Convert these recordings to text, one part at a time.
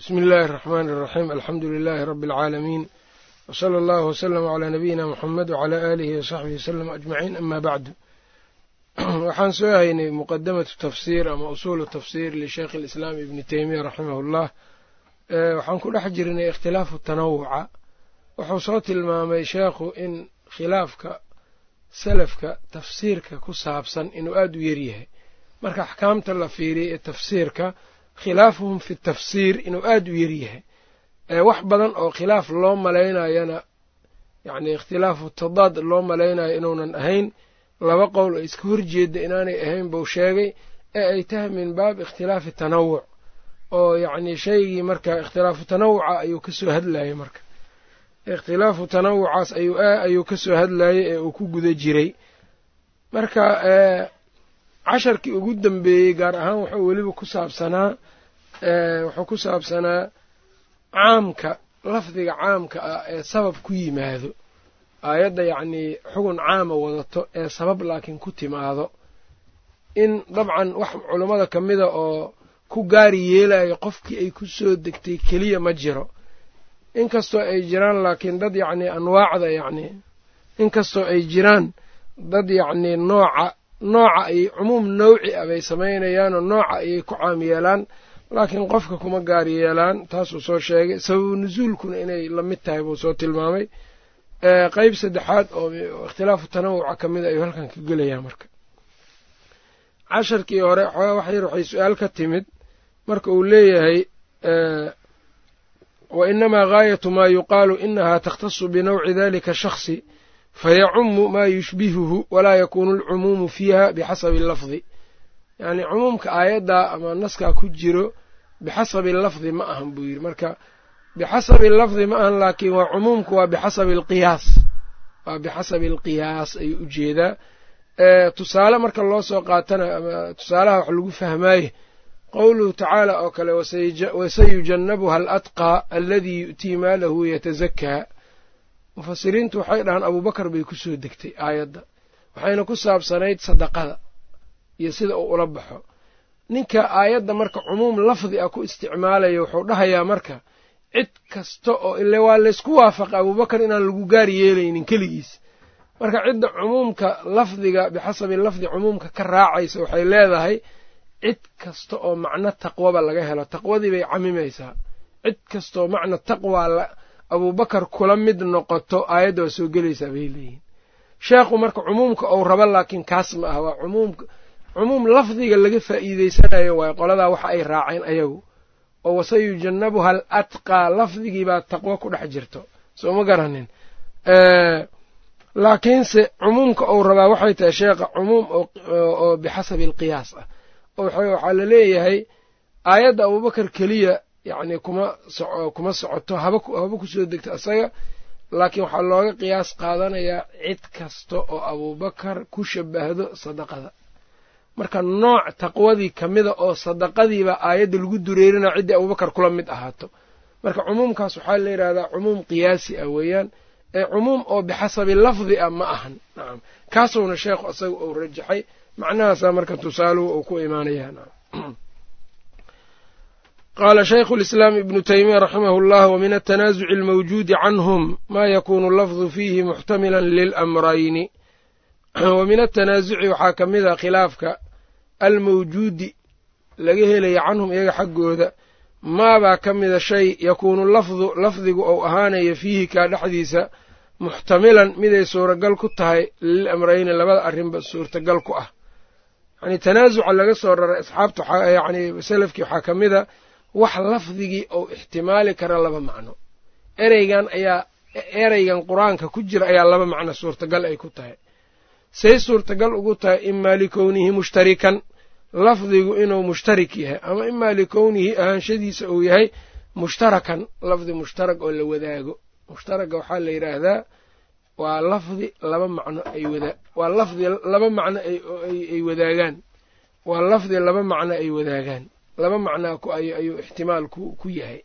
bsmi illaahi الraxmaan الraxiim alxamdu lilaahi rabi اlcaalamiin wsala allahu wslama calaa nabiyina muxamed wcalaa aalihi wasaxbihi wslm ajmaciin ama bacdu waxaan soo haynay muqadamatu tafsiir ama usuulu tafsiir lisheikh اlislaam ibni teymiya raximah اllah waxaan ku dhex jirnay ikhtilaafu tanawuca wuxuu soo tilmaamay sheekhu in khilaafka salafka tafsiirka ku saabsan inuu aada u yaryahay marka axkaamta la fiiriya ee tafsiirka khilaafuhum fi tafsiir inuu aada u yaryahay wax badan oo khilaaf loo malaynayana yacni ikhtilaafu tadaad loo malaynayo inuunan ahayn laba qowl oo iska horjeeda inaanay ahayn buu sheegay ee ay tahay min baab ikhtilaafi tanawuc oo yacni shaygii marka ikhtilaafu tanawuca ayuu ka soo hadlayay marka. Ikhtilaafu tanawucaas ayuu ka soo hadlayay ee uu ku guda jiray. Marka casharkii ugu dambeeyey gaar ahaan wuxuu weliba ku saabsanaa wuxuu ku saabsanaa caamka lafdiga caamka ah ee sabab ku yimaado. Aayadda yacnii xugun caama wadato ee sabab laakiin ku timaado. In dabcan wax culummada ka mida oo ku gaari yeelayo qofkii ay ku soo degtay keliya ma jiro. Inkastoo ay jiraan laakiin dad yacnii anwaacda yacnii inkastoo ay jiraan dad yacnii nooca nooca ay cumuum nawci ah bay samaynayaanoo nooca ayay ku caam yeelaan laakiin qofka kuma gaar yeelaan taasuu soo sheegay. Sababu nusuulkuna inay la mid tahay buu soo tilmaamay. Qeyb saddexaad oo ikhtilaafu tanawuca ka mid ayuu halkan ka gelayaa marka. Casharkii hore xoogaa wax yar waxay su'aal ka timid. Marka uu leeyahay wa inamaa gaayatu maa yuqaalu inahaa takhtasu binawci dalika shakhsi fayacumu maa yushbihuhu walaa yakuunu alcumuumu fiiha bixasabi lafdi yacnii cumuumka aayaddaa ama naskaa ku jiro bixasabi lafdi ma ahan buu yidhi. Marka bixasabi lafdi ma ahan laakiin waa cumuumku waa bixasabi alqiyaas waa bixasabi alqiyaas ayuu u jeedaa tusaale marka loo soo qaatana ama tusaalaha wax lagu fahmaaye qowluhu tacaala oo kale wasayujannabuha alatqaa aladii yu'tii maalahu yatazakaa mufasiriintu waxay dhahaan abuubakar bay ku soo degtay aayadda waxayna ku saabsanayd sadaqada iyo sida uu ula baxo. Ninka aayadda marka cumuum lafdi ah ku isticmaalaya wuxuu dhahayaa marka cid kasta oo ile waa laysku waafaqa abuubakar inaan lagu gaar yeelaynin keligiis. Marka cidda cumuumka lafdiga bixasabi lafdi cumuumka ka raacaysa waxay leedahay cid kasta oo macno taqwaba laga helo. Taqwadii bay camimaysaa. Cid kastaoo macno taqwa abuubakar kula mid noqoto aayadda waa soo gelaysaa bay leeyihiin sheekhu marka cumuumka ou rabo laakiin kaas ma ah waa cumuumka cumuum lafdiga laga faa'iideysanayo waayo qoladaa waxa ay raaceen ayagu. Oo wasayujannabuha al atqaa lafdigiibaa taqwo ku dhex jirto. Soo ma garanin. Laakiinse cumuumka ou rabaa waxay tahay sheekha cumuum oo bixasabi alqiyaas ah. Waxaa la leeyahay aayadda abuubakar keliya yacni kuma kuma socoto haba haba ku soo degto isaga. Laakiin waxaa looga qiyaas qaadanayaa cid kasta oo abuubakar ku shabahdo sadaqada marka nooc taqwadii ka mida oo sadaqadiiba aayadda lagu dureerinaya ciddii abuubakar kula mid ahaato. Marka cumuumkaas waxaa la yidhahdaa cumuum qiyaasi ah weeyaan. Ee cumuum oo bixasabi lafdi ah ma ahan. Nacam kaasuuna sheekhu isaga uu rajaxay. Macnahaasaa marka tusaaluhu uu ku imaanayaa. Qaala shaykhu lislaam ibnu teymiya raximah llah wa min atanaasuci almawjuudi canhum ma yakunu lafdu fiihi muxtamilan lilamrayni wa min atanaasuci waxaa ka mid a khilaafka almawjuudi laga helaya canhum iyaga xaggooda maabaa ka mida shay yakuunu lafdu lafdigu ou ahaanaya fiihi kaa dhexdiisa muxtamilan miday suuragal ku tahay lil amrayni labada arrinba suurtagal ku ah. Yacni tanaasuca laga soo raray asxaabta yacni salafkii waxaa ka mida wax lafdigii ou ixtimaali kara laba macno. Ereygan ayaa ereygan qur'aanka ku jira ayaa laba macno suurtagal ay ku tahay say suurtagal ugu tahay imaa likownihi mushtarikan lafdigu inuu mushtarik yahay ama imaa likownihi ahaanshadiisa uu yahay mushtarakan lafdi mushtarak oo la wadaago. Mushtaraga waxaa la yidhaahdaa waa lafdi laba macno waa lafdi laba macno ay wadaagaan. Waa lafdi laba macno ay wadaagaan. Laba macnaa ku ayuu ixtimaal ku yahay.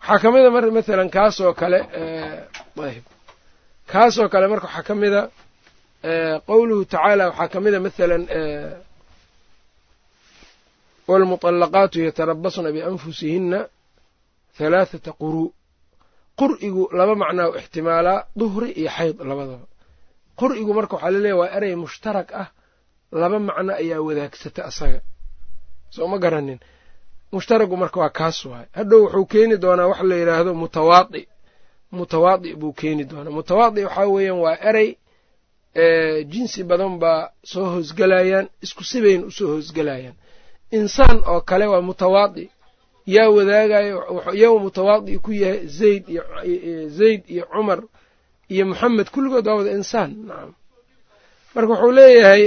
Waxaa ka mid a mar mathalan kaasoo kale kaasoo kale marka waxaa ka mid a qowluhu tacaala waxaa ka mid a mathalan waalmuطallaqaatu yatarabasna bianfusihinna halaathata quruu qur'igu laba macnaa u ixtimaalaa duhri iyo xayd labadaba qur'igu marka waxaa laleeyahy waa erey mushtarak ah laba macno ayaa wadaagsata asaga soo ma garanin mushtaragu marka waa kaas waay hadhow wuxuu keeni doonaa wax la yidhaahdo mutawaadi mutawaadi buu keeni doonaa mutawaadi waxaa weeyaan waa erey jinsi badan baa soo hoosgelayaan isku sibayna u soo hoosgelayaan insaan oo kale waa mutawaadi. Yaa wadaagayo yaa mutawaadi ku yahay zayd iyo zayd iyo cumar iyo moxamed kulligood waa wada insaan nacam marka wuxuu leeyahay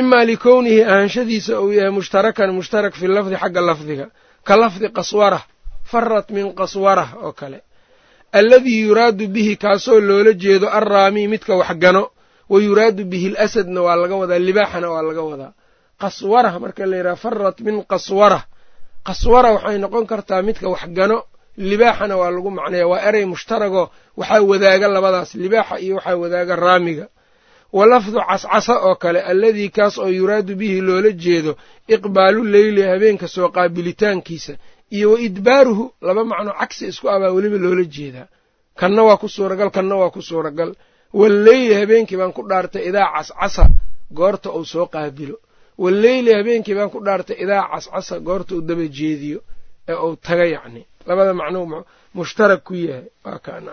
imaa likownihi ahaanshadiisa uu yahay mushtarakan mushtarak fi lafdi xagga lafdiga. Ka lafdi qaswara farat min qaswarah oo kale alladii yuraadu bihi kaasoo loola jeedo arraami midka wax gano wa yuraadu bihi alasadna waa laga wadaa libaaxana waa laga wadaa. Qaswarah marka la yidhaha farat min qaswarah qaswara waxay noqon kartaa midka wax gano libaaxana waa lagu macnaya waa erey mushtaragoo waxaa wadaaga labadaas libaaxa iyo waxaa wadaaga raamiga. Wa lafdu cascasa oo kale alladii kaas oo yuraadu bihi loola jeedo iqbaalu leyli habeenka soo qaabilitaankiisa iyo wa idbaaruhu laba macno cagsi isku abaa weliba loola jeedaa. Kanna waa ku suuragal kanna waa ku suuragal. Walleyli habeenkii baan ku dhaartay idaa cascasa goorta uu soo qaabilo. Walleyli habeenkii baan ku dhaartay idaa cascasa goorta uu daba jeediyo ee uu taga yacni labada macnou mushtarak ku yahay. Waa kaana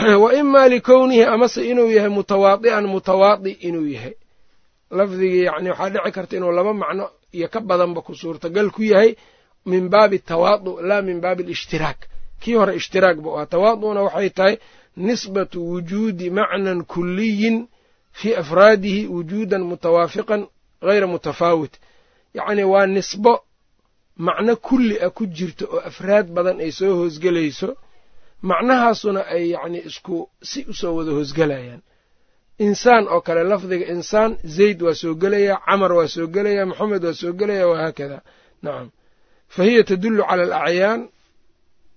wa imaa likownihi amase inuu yahay mutawaadi'an mutawaadi inuu yahay. Lafdigii yacni waxaa dhici karta inuu laba macno iyo ka badanba ku suurtagal ku yahay min baabi tawaadu laa min baabi alishtiraak. Kii hore ishtiraak bu ahaa. Tawaadu'na waxay tahay nisbatu wujuudi macnan kuliyin fii afraadihi wujuudan mutawaafiqan hayra mutafaawit. Yacni waa nisbo macno kulli ah ku jirto oo afraad badan ay soo hoosgelayso macnahaasuna ay yacni isku si u soo wada hoosgelayaan. Insaan oo kale lafdiga insaan zayd waa soo gelayaa camar waa soo gelayaa moxamed waa soo gelayaa wahaakada nacam fa hiya tadullu cala alacyaan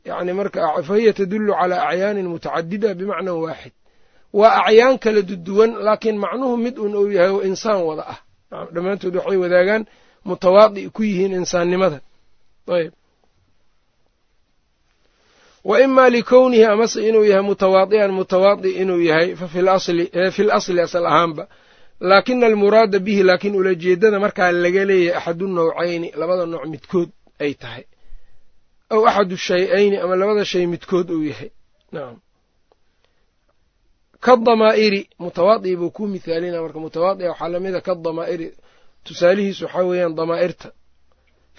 yani marka fa hiya tadullu calaa acyaanin mutacadida bimacnan waaxid waa acyaan kala duduwan laakiin macnuhu mid un uu yahay oo insaan wada ah dhammaantood waxay wadaagaan mutawaadi ku yihiin insaannimada ayb wa imaa likownihi amase inuu yahay mutawaadi'an mutawaadi inuu yahay fi lasli asal ahaanba laakina almuraada bihi laakiin ulajeedada markaa laga leeyahay axadu nawcayni labada nooc midkood ay tahay. Aw axadu shay-ayni ama labada shay midkood uu yahay. Nacam kadamaa'iri mutawaadi buu ku mithaalina marka mutawaadi'a waxaa lamida kadamaa'iri tusaalihiisu waxaa weeyaan damaa'irta.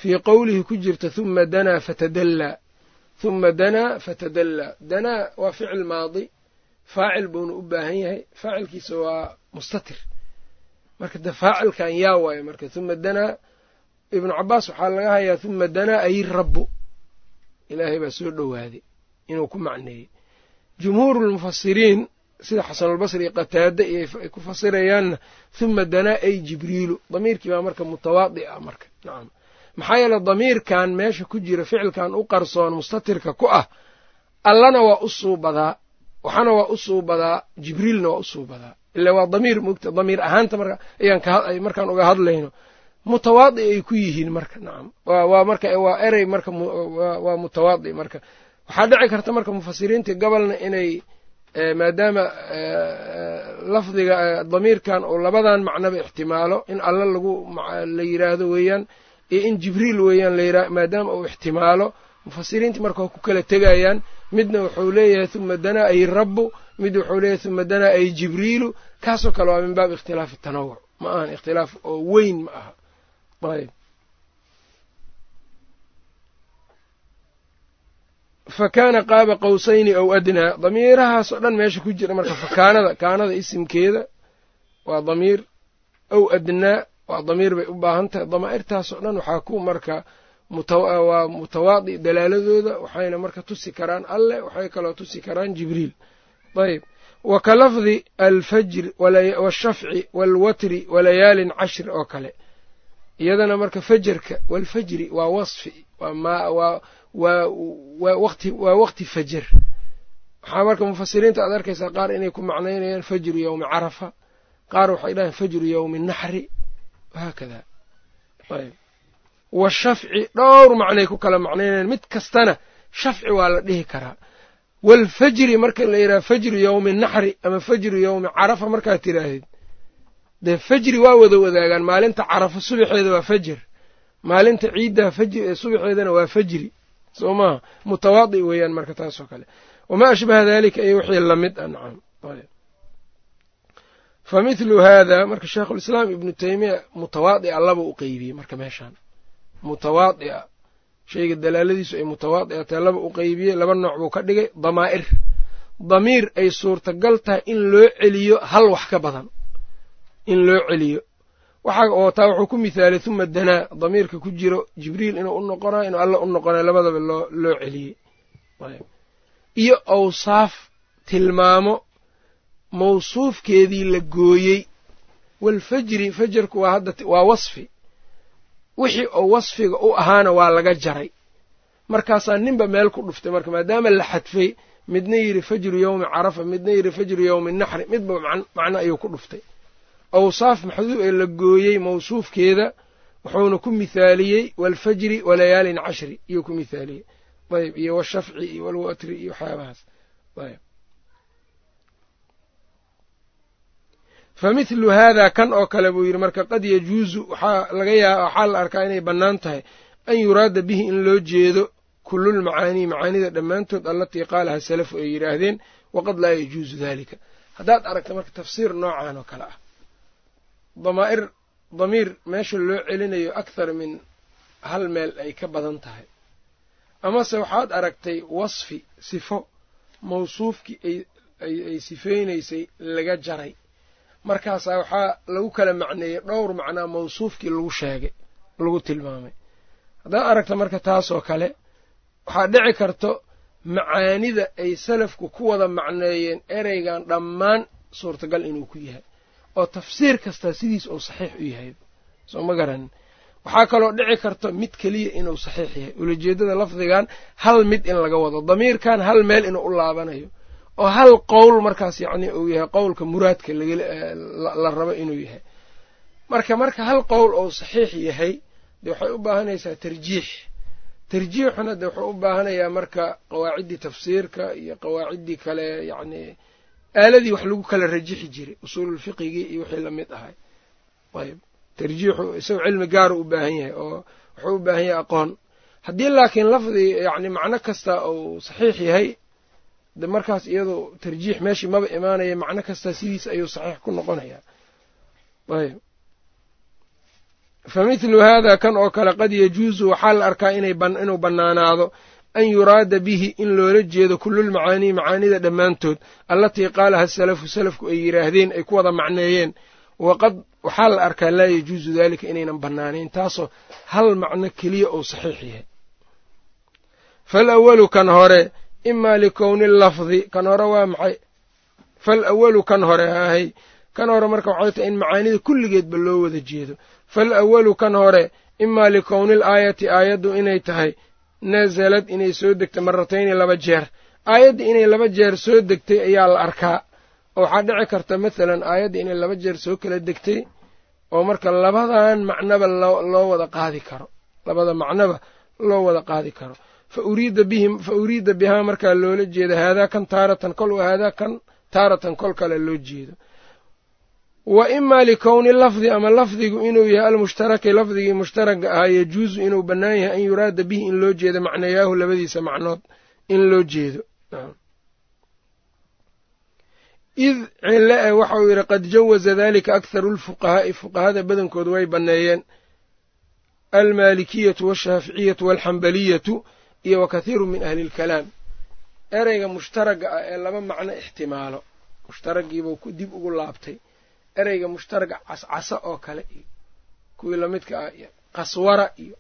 Fii qowlihi ku jirta huma danaa fatadallaa. Huma danaa fatadallaa. Danaa waa ficil maadi. Faacil buuna u baahan yahay. Faacilkiisa waa mustatir. Marka de faacilkan yaa waayo marka huma danaa ibnu cabaas waxaa laga hayaa huma danaa ay rabbu. Ilaahay baa soo dhowaaday inuu ku macneeyey. Jumhuuru lmufasiriin sida xasanulbasri qataade ay ku fasirayaanna huma danaa ay jibriilu. Damiirkii baa marka mutawaadi ah marka. Nacam maxaa yeele damiirkan meesha ku jira ficilkan u qarsoon mustatirka ku ah allana waa u suubadaa waxana waa u suubadaa jibriilna waa u suubadaa ila waa damiir mogta damiir ahaanta marka ayaan markaan uga hadlayno mutawaadi ay ku yihiin marka nacam waa marka waa erey marka waa mutawaadi marka. Waxaa dhici karta marka mufasiriinta gobolna inay maadaama lafdiga damiirkan oo labadan macnoba ixtimaalo in alla lagu la yiraahdo weeyaan iyo in jibriil weeyaan maadaama uu ixtimaalo mufasiriinta marka waa ku kala tegayaan midna wuxuu leeyahay huma danaa ay rabbu mid wuxuu leeyahay huma danaa ay jibriilu kaasoo kale waa min baabi ikhtilaafi tanawuc ma ahan ikhtilaaf oo weyn ma aha ayb fa kaana qaaba qowsayni ow adnaa damiirahaas oo dhan meesha ku jira marka fakaanada kaanada isimkeeda waa damiir ow adnaa waa damiir bay u baahan tahay. Damaa'irtaas oo dhan waxaa ku marka waa mutawaadi dalaaladooda waxayna marka tusi karaan alleh waxay kaloo tusi karaan jibriil. Ayb wa ka lafdi alfajri washafci waalwatri walayaalin cashri oo kale iyadana marka fajarka waalfajri waa wasfi waa waqti fajar. Waxaa marka mufasiriinta aad arkaysaa qaar inay ku macnaynayaan fajru yowmi carafa qaar waxay dhahayn fajru yowmi naxri wahaakada ayb. Wa shafci dhowr macnay ku kala macnaynayaan mid kastana shafci waa la dhihi karaa. Waalfajri marka la yidhaha fajru yowmi naxri ama fajru yowmi carafa markaad tidhaahdid dee fajri waa wada wadaagaan. Maalinta carafa subaxeeda waa fajr. Maalinta ciidda subaxeedana waa fajri. Soo maaha mutawaadi weeyaan marka taasoo kale. Wamaa ashbaha dalika iyo wixii la mid a nacam fa mithlu haada marka sheikhulislaam ibnu teymiya mutawaadi'a laba u qeybiyey marka meeshaan. Mutawaadi'a shayga dalaaladiisu ay mutawaadi'a tahay laba u qeybiyey laba nooc buu ka dhigay. Damaa'ir. Damiir ay suurtagal tahay in loo celiyo hal wax ka badan in loo celiyo. Waxa oo taa wuxuu ku mithaalay huma danaa damiirka ku jiro jibriil inuu u noqonayo inuu alla u noqonayo labadaba loo loo celiyey. Iyo awsaaf tilmaamo mawsuufkeedii la gooyey. Waalfajri fajarku waa hadda waa wasfi. Wixii oo wasfiga u ahaana waa laga jaray. Markaasaa ninba meel ku dhuftay marka maadaama la xadfay midna yidhi fajru yowmi carafa midna yidhi fajru yowmi naxri midba macno ayuu ku dhuftay awsaaf maxduub ee la gooyey mawsuufkeeda wuxuuna ku mithaaliyey waalfajri walayaalin cashri iyuu ku mithaaliyey. Ayb iyo washafci iyo walwatri iyo waxyaabahaas. Ayb fa mithlu haada kan oo kale buu yidhi marka qad yajuusu waxaa laga yaa waxaa la arkaa inay bannaan tahay an yuraada bihi in loo jeedo kullulmacaanii macaanida dhammaantood allatii qaalaha salafu ay yidhaahdeen waqad laa yajuusu dalika haddaad aragta marka tafsiir noocan oo kale ah damaa'ir damiir meesha loo celinayo akhar min hal meel ay ka badan tahay. Amase waxaad aragtay wasfi sifo mawsuufkii ay sifeynaysay laga jaray. Markaasaa waxaa lagu kala macneeyey dhowr macnaa mawsuufkii lagu sheegay lagu tilmaamay. Haddaad aragta marka taasoo kale waxaa dhici karto macaanida ay salafku ku wada macneeyeen ereygan dhammaan suurtagal inuu ku yahay oo tafsiir kastaa sidiis uu saxiix u yahay. Soo ma garanin waxaa kaloo dhici karto mid keliya inuu saxiix yahay. Ulajeeddada lafdigan hal mid in laga wado. Damiirkan hal meel inuu u laabanayo. Oo hal qowl markaas yacni uu yahay qowlka muraadka la rabo inuu yahay. Marka marka hal qowl ou saxiix yahay dee waxay u baahanaysaa tarjiix. Tarjiixuna dee wuxuu u baahanayaa marka qawaaciddii tafsiirka iyo qawaaciddii kale yacni aaladii wax lagu kala rajixi jiray usuululfiqigii iyo wixii la mid ahay. Ayb tarjiixu isagu cilmi gaaru u baahan yahay oo wuxuu u baahan yahay aqoon. Haddii laakiin lafdi yacni macno kasta uu saxiix yahay de markaas iyadu tarjiix meeshii maba imaanaya macno kasta sidiis ayuu saxiix ku noqonayaa. Ayb fa mithlu haada kan oo kale qad yajuusu waxaa la arkaa inuu bannaanaado an yuraada bihi in loola jeedo kullulmacaanii macaanida dhammaantood allatii qaalaha salafu salafku ay yidhaahdeen ay ku wada macneeyeen. Waqad waxaa la arkaa laa yajuusu daalika inaynan bannaanayn taasoo hal macno keliya uu saxiix yahay. Faalawalu kan hore imaa likowni lafdi kan hore waa maxay? Faalawalu kan hore haahay kan hore marka waxay tahay in macaanida kulligeedba loo wada jeedo. Faalawalu kan hore imaa likowni l aayati aayaddu inay tahay nasalad inay soo degtay maratayni laba jeer. Aayadda inay laba jeer soo degtay ayaa la arkaa. Oo waxaa dhici karta masalan aayadda inay laba jeer soo kala degtay oo marka labadan macnoba loo wada qaadi karo. Labada macnoba loo wada qaadi karo. Fa uriida bihaa markaa loola jeeda haadaa kan taaratan kol wa haadaa kan taaratan kol kale loo jeedo wa imaa likowni lafdi ama lafdigu inuu yahay almushtaraki lafdigii mushtaraga ahaa yajuusu inuu bannaan yahay an yuraada bihi in loo jeedo macnayaahu labadiisa macnood in loo jeedo. Id cille e waxa uu yidhi qad jawaza dalika akharu lfuqahaa'i. Fuqahada badankood way banneeyeen. Almaalikiyatu waalshaaficiyatu waalxambaliyatu iyo wa kathiiru min ahli ilkalaam ereyga mushtaraga ah ee laba macno ixtimaalo. Mushtaragiibuu dib ugu laabtay ereyga mushtaraga cascasa oo kale iyo kuwii lamidka ah iyo qaswara iyo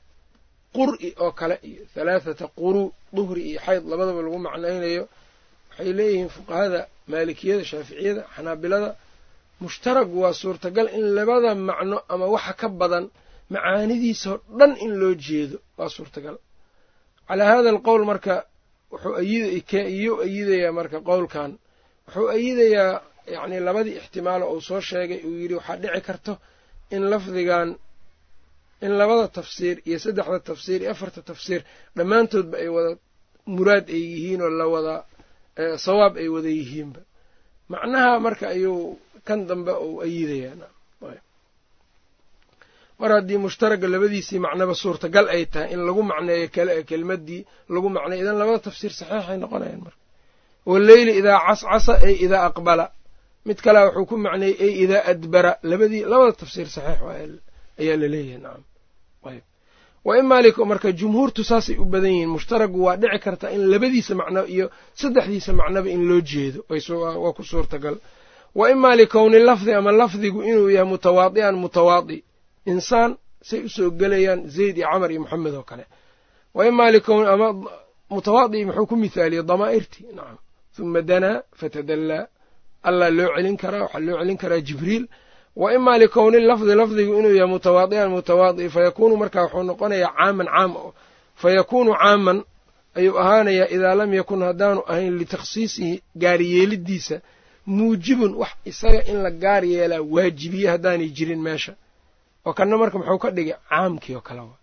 qur'i oo kale iyo halaathata quru duhri iyo xayd labadaba lagu macnaynayo. Waxay leeyihiin fuqahada maalikiyada shaaficiyada xanaabilada mushtaragu waa suurtagal in labada macno ama waxa ka badan macaanidiisao dhan in loo jeedo waa suurtagal. Calaa hada alqowl marka wuxuu ayiyuu ayidayaa marka qowlkan wuxuu ayidayaa yacni labadii ixtimaalo uu soo sheegay uu yidhi waxaa dhici karto in lafdigan in labada tafsiir iyo saddexda tafsiir iyo afarta tafsiir dhammaantoodba ay wada muraad ay yihiin oo la wada sawaab ay wada yihiinba. Macnaha marka ayuu kan dambe uu ayidayaa mar haddii mushtaraga labadiisii macnaba suurtagal ay tahay in lagu macneeyo kelimadii lagu macneeyo idan labada tafsiir saxiixay noqonayaan marka. Waleyli idaa cascasa ay idaa aqbala mid kalea wuxuu ku macneeyey ay idaa adbara. Labadii labada tafsiir saxiix ayaa la leeyahay nacam ayb wa lik marka jumhuurtu saasay u badan yihiin mushtaragu waa dhici karta in labadiisa macno iyo saddexdiisa macnoba in loo jeedo. Waa ku suurtagal. Wa imaa likowni lafdi ama lafdigu inuu yahay mutawaadi'an mutawaadi. Insaan say u soo gelayaan zayd iyo camar iyo moxamed oo kale. Wa imaa likowni ama mutawaadi muxuu ku mithaaliyey damaa'irti nacam huma danaa fatadallaa allah loo celin karaa waxaa loo celin karaa jibriil. Wa imaa likowni lafdi lafdigu inuu yahay mutawaadi'an mutawaadi fayakuunu markaa wuxuu noqonayaa caaman caam fayakuunu caaman ayuu ahaanayaa idaa lam yakun haddaanu ahayn litakhsiisihi gaariyeelidiisa muujibun wax isaga in la gaar yeelaa waajibiye haddaanay jirin meesha. Oo kanna marka muxuu ka dhigay caamkii oo kale wa.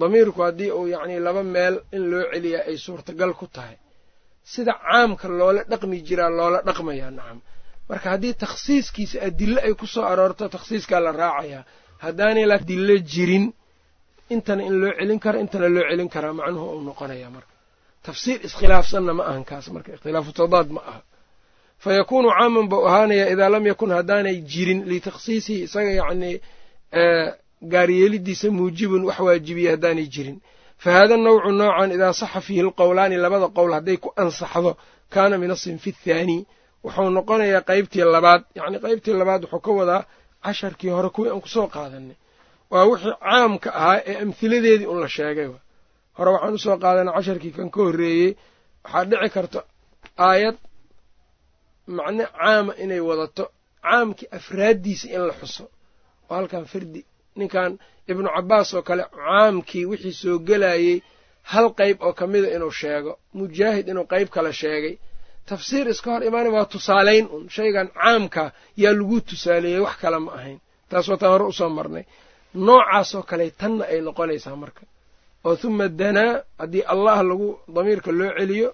Damiirku haddii uu yacnii laba meel in loo celiyaa ay suurtagal ku tahay sida caamka loola dhaqmi jiraa loola dhaqmayaa nacam. Marka haddii takhsiiskiisa adille ay ku soo aroorto takhsiiskaa la raacayaa. Haddaanay la adille jirin intana in loo celin kara intana loo celin karaa macnuhu uu noqonayaa marka. Tafsiir iskhilaafsanna ma ahan kaas marka ikhtilaafu tadaad ma aha. Fa yakuunu caaman buu ahaanayaa idaa lam yakun haddaanay jirin litakhsiisihi isaga yacnii gaaryeelidiisa muujibun wax waajibiya haddaanay jirin fa haada nawcu noocan idaa saxa fiihi lqowlaani labada qowl hadday ku ansaxdo kaana min asinfi athaani wuxuu noqonayaa qeybtii labaad yacnii qeybtii labaad wuxuu ka wadaa casharkii hore kuwii aan ku soo qaadanay waa wixii caamka ahaa ee amhiladeedii un la sheegay hore waxaan u soo qaadanay casharkii kan ka horreeyey waxaa dhici karta aayad macne caama inay wadato caamkii afraaddiisa in la xuso. Oo halkan fardi ninkan ibnu cabbaas oo kale caamkii wixii soo gelayey hal qeyb oo ka mida inuu sheego. Mujaahid inuu qeyb kale sheegay. Tafsiir iska hor imaana waa tusaalayn un. Shaygan caamka yaa lagu tusaaleeyey wax kale ma ahayn. Taas wataan hore u soo marnay. Noocaasoo kale tanna ay noqonaysaa marka. Oo huma danaa haddii allah lagu damiirka loo celiyo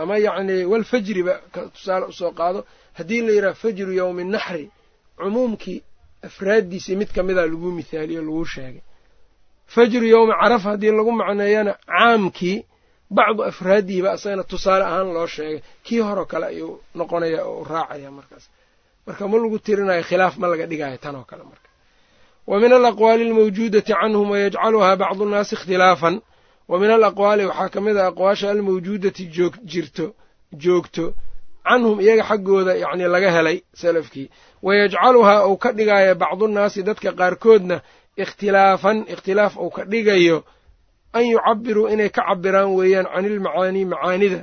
ama yacnii walfajriba tusaale u soo qaado haddii la yidhaha fajru yowmi naxri cumuumkii afraaddiisii mid ka mida lagu mithaaliyo laguu sheegay. Fajru yowmi carafa haddii lagu macneeyana caamkii bacdu afraaddihiba asagana tusaale ahaan loo sheegay. Kii horeo kale ayuu noqonaya oo raacaya markaas. Marka ma lagu tirinayo khilaaf ma laga dhigayo tan oo kale marka. Wa min alaqwaali almawjuudati canhum wayajcaluhaa bacdu nnaasi ikhtilaafan. Wa min alaqwaali waxaa ka mid a aqwaasha almawjuudati joogto canhum iyaga xaggooda yacni laga helay salafkii. Wayajcaluhaa uu ka dhigaya bacdunnaasi dadka qaarkoodna ikhtilaafan ikhtilaaf uu ka dhigayo an yucabiruu inay ka cabiraan weeyaan cani ilmacaanii macaanida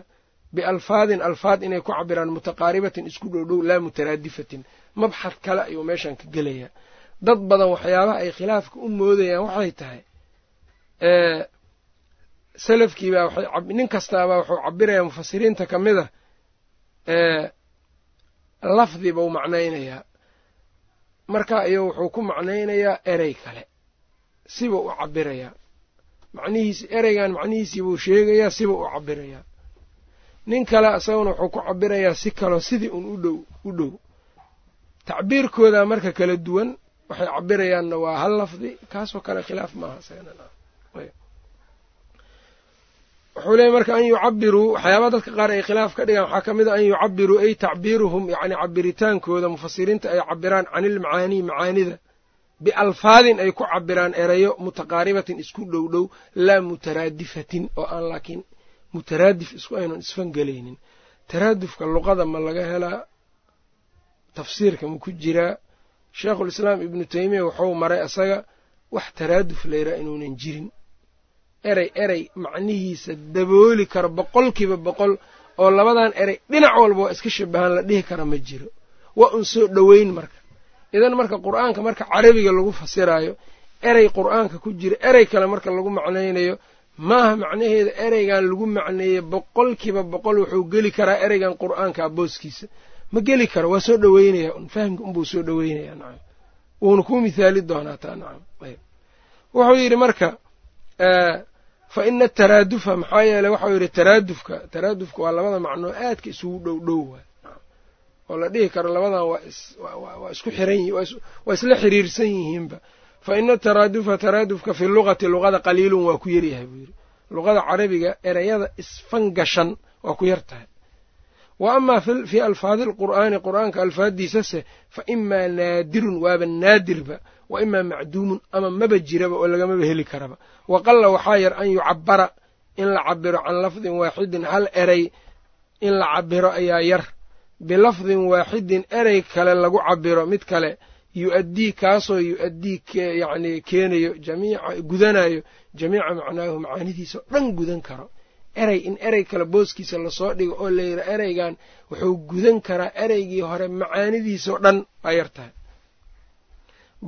bialfaadin alfaad inay ku cabiraan mutaqaaribatin isku dhowdhow laa mutaraadifatin. Mabxad kale ayuu meeshan ka gelayaa. Dad badan waxyaabaha ay khilaafka u moodayaan waxay tahay salafkiibaa nin kastaabaa wuxuu cabirayaa mufasiriinta ka mid a lafdi buu macnaynayaa. Marka ayuu wuxuu ku macnaynayaa erey kale. Sibuu u cabirayaa macnihiisi ereygan macnihiisii buu sheegayaa sibuu u cabirayaa nin kale isaguna wuxuu ku cabirayaa si kaloo sidii un u dhow u dhow. Tacbiirkooda marka kala duwan waxay cabirayaanna waa hal lafdi kaasoo kale khilaaf maaha wuxuu leeyay marka an yucabiruu waxyaabaa dadka qaar ay khilaaf ka dhigaan waxaa ka mid a an yucabiruu ay tacbiiruhum yacni cabiritaankooda mufasiriinta ay cabiraan can ilmacaanii macaanida. Bialfaadin ay ku cabiraan erayo mutaqaaribatin isku dhow dhow laa mutaraadifatin oo aan laakiin mutaraadif isku aynan isfangelaynin taraadufka luqada ma laga helaa tafsiirka ma ku jiraa sheekhulislaam ibnu teymiya wuxuu maray isaga wax taraaduf layraa inuunan jirin erey erey macnihiisa dabooli karo boqolkiiba boqol oo labadan erey dhinac walba waa iska shabahaan la dhihi kara ma jiro. Waa un soo dhoweyn marka. Idan marka qur'aanka marka carabiga lagu fasiraayo erey qur'aanka ku jira erey kale marka lagu macnaynayo maaha macnaheeda ereygan lagu macneeyey boqolkiiba boqol wuxuu geli karaa ereygan qur'aanka booskiisa. Ma geli karo waa soo dhoweynaya un fahamka unbuu soo dhoweynaya nacam wuuna kuu mithaali doonaa taa nacam wuxuu yidhi marka fa ina ataraadufa maxaa yeeley waxau yidhi taraadufka taraadufka waa labada macnoo aadka isugu dhow dhow waay. Oo la dhihi karo labadan waa isku xiran waa isla xiriirsan yihiinba. Fa ina ataraadufa taraadufka fi lugati luqada qaliilun waa ku yaryahay buu yidhi. Luqada carabiga ereyada isfangashan waa ku yar tahay. Wa amaa fii alfaadi alqur'aani qur'aanka alfaaddiisase fa imaa naadirun waaba naadirba wa imaa macduumun ama maba jiraba oo lagamaba heli karaba. Wa qalla waxaa yar an yucabbara in la cabiro can lafdin waaxidin hal erey in la cabiro ayaa yar. Bilafdin waaxidin erey kale lagu cabiro mid kale yu-addii kaasoo yu-addii yacni keenayo jamiica gudanayo jamiica macnaahu macaanidiisa dhan gudan karo. Erey in erey kale booskiisa la soo dhigo oo layidha ereygan wuxuu gudan karaa ereygii hore macaanidiisao dhan waa yar tahay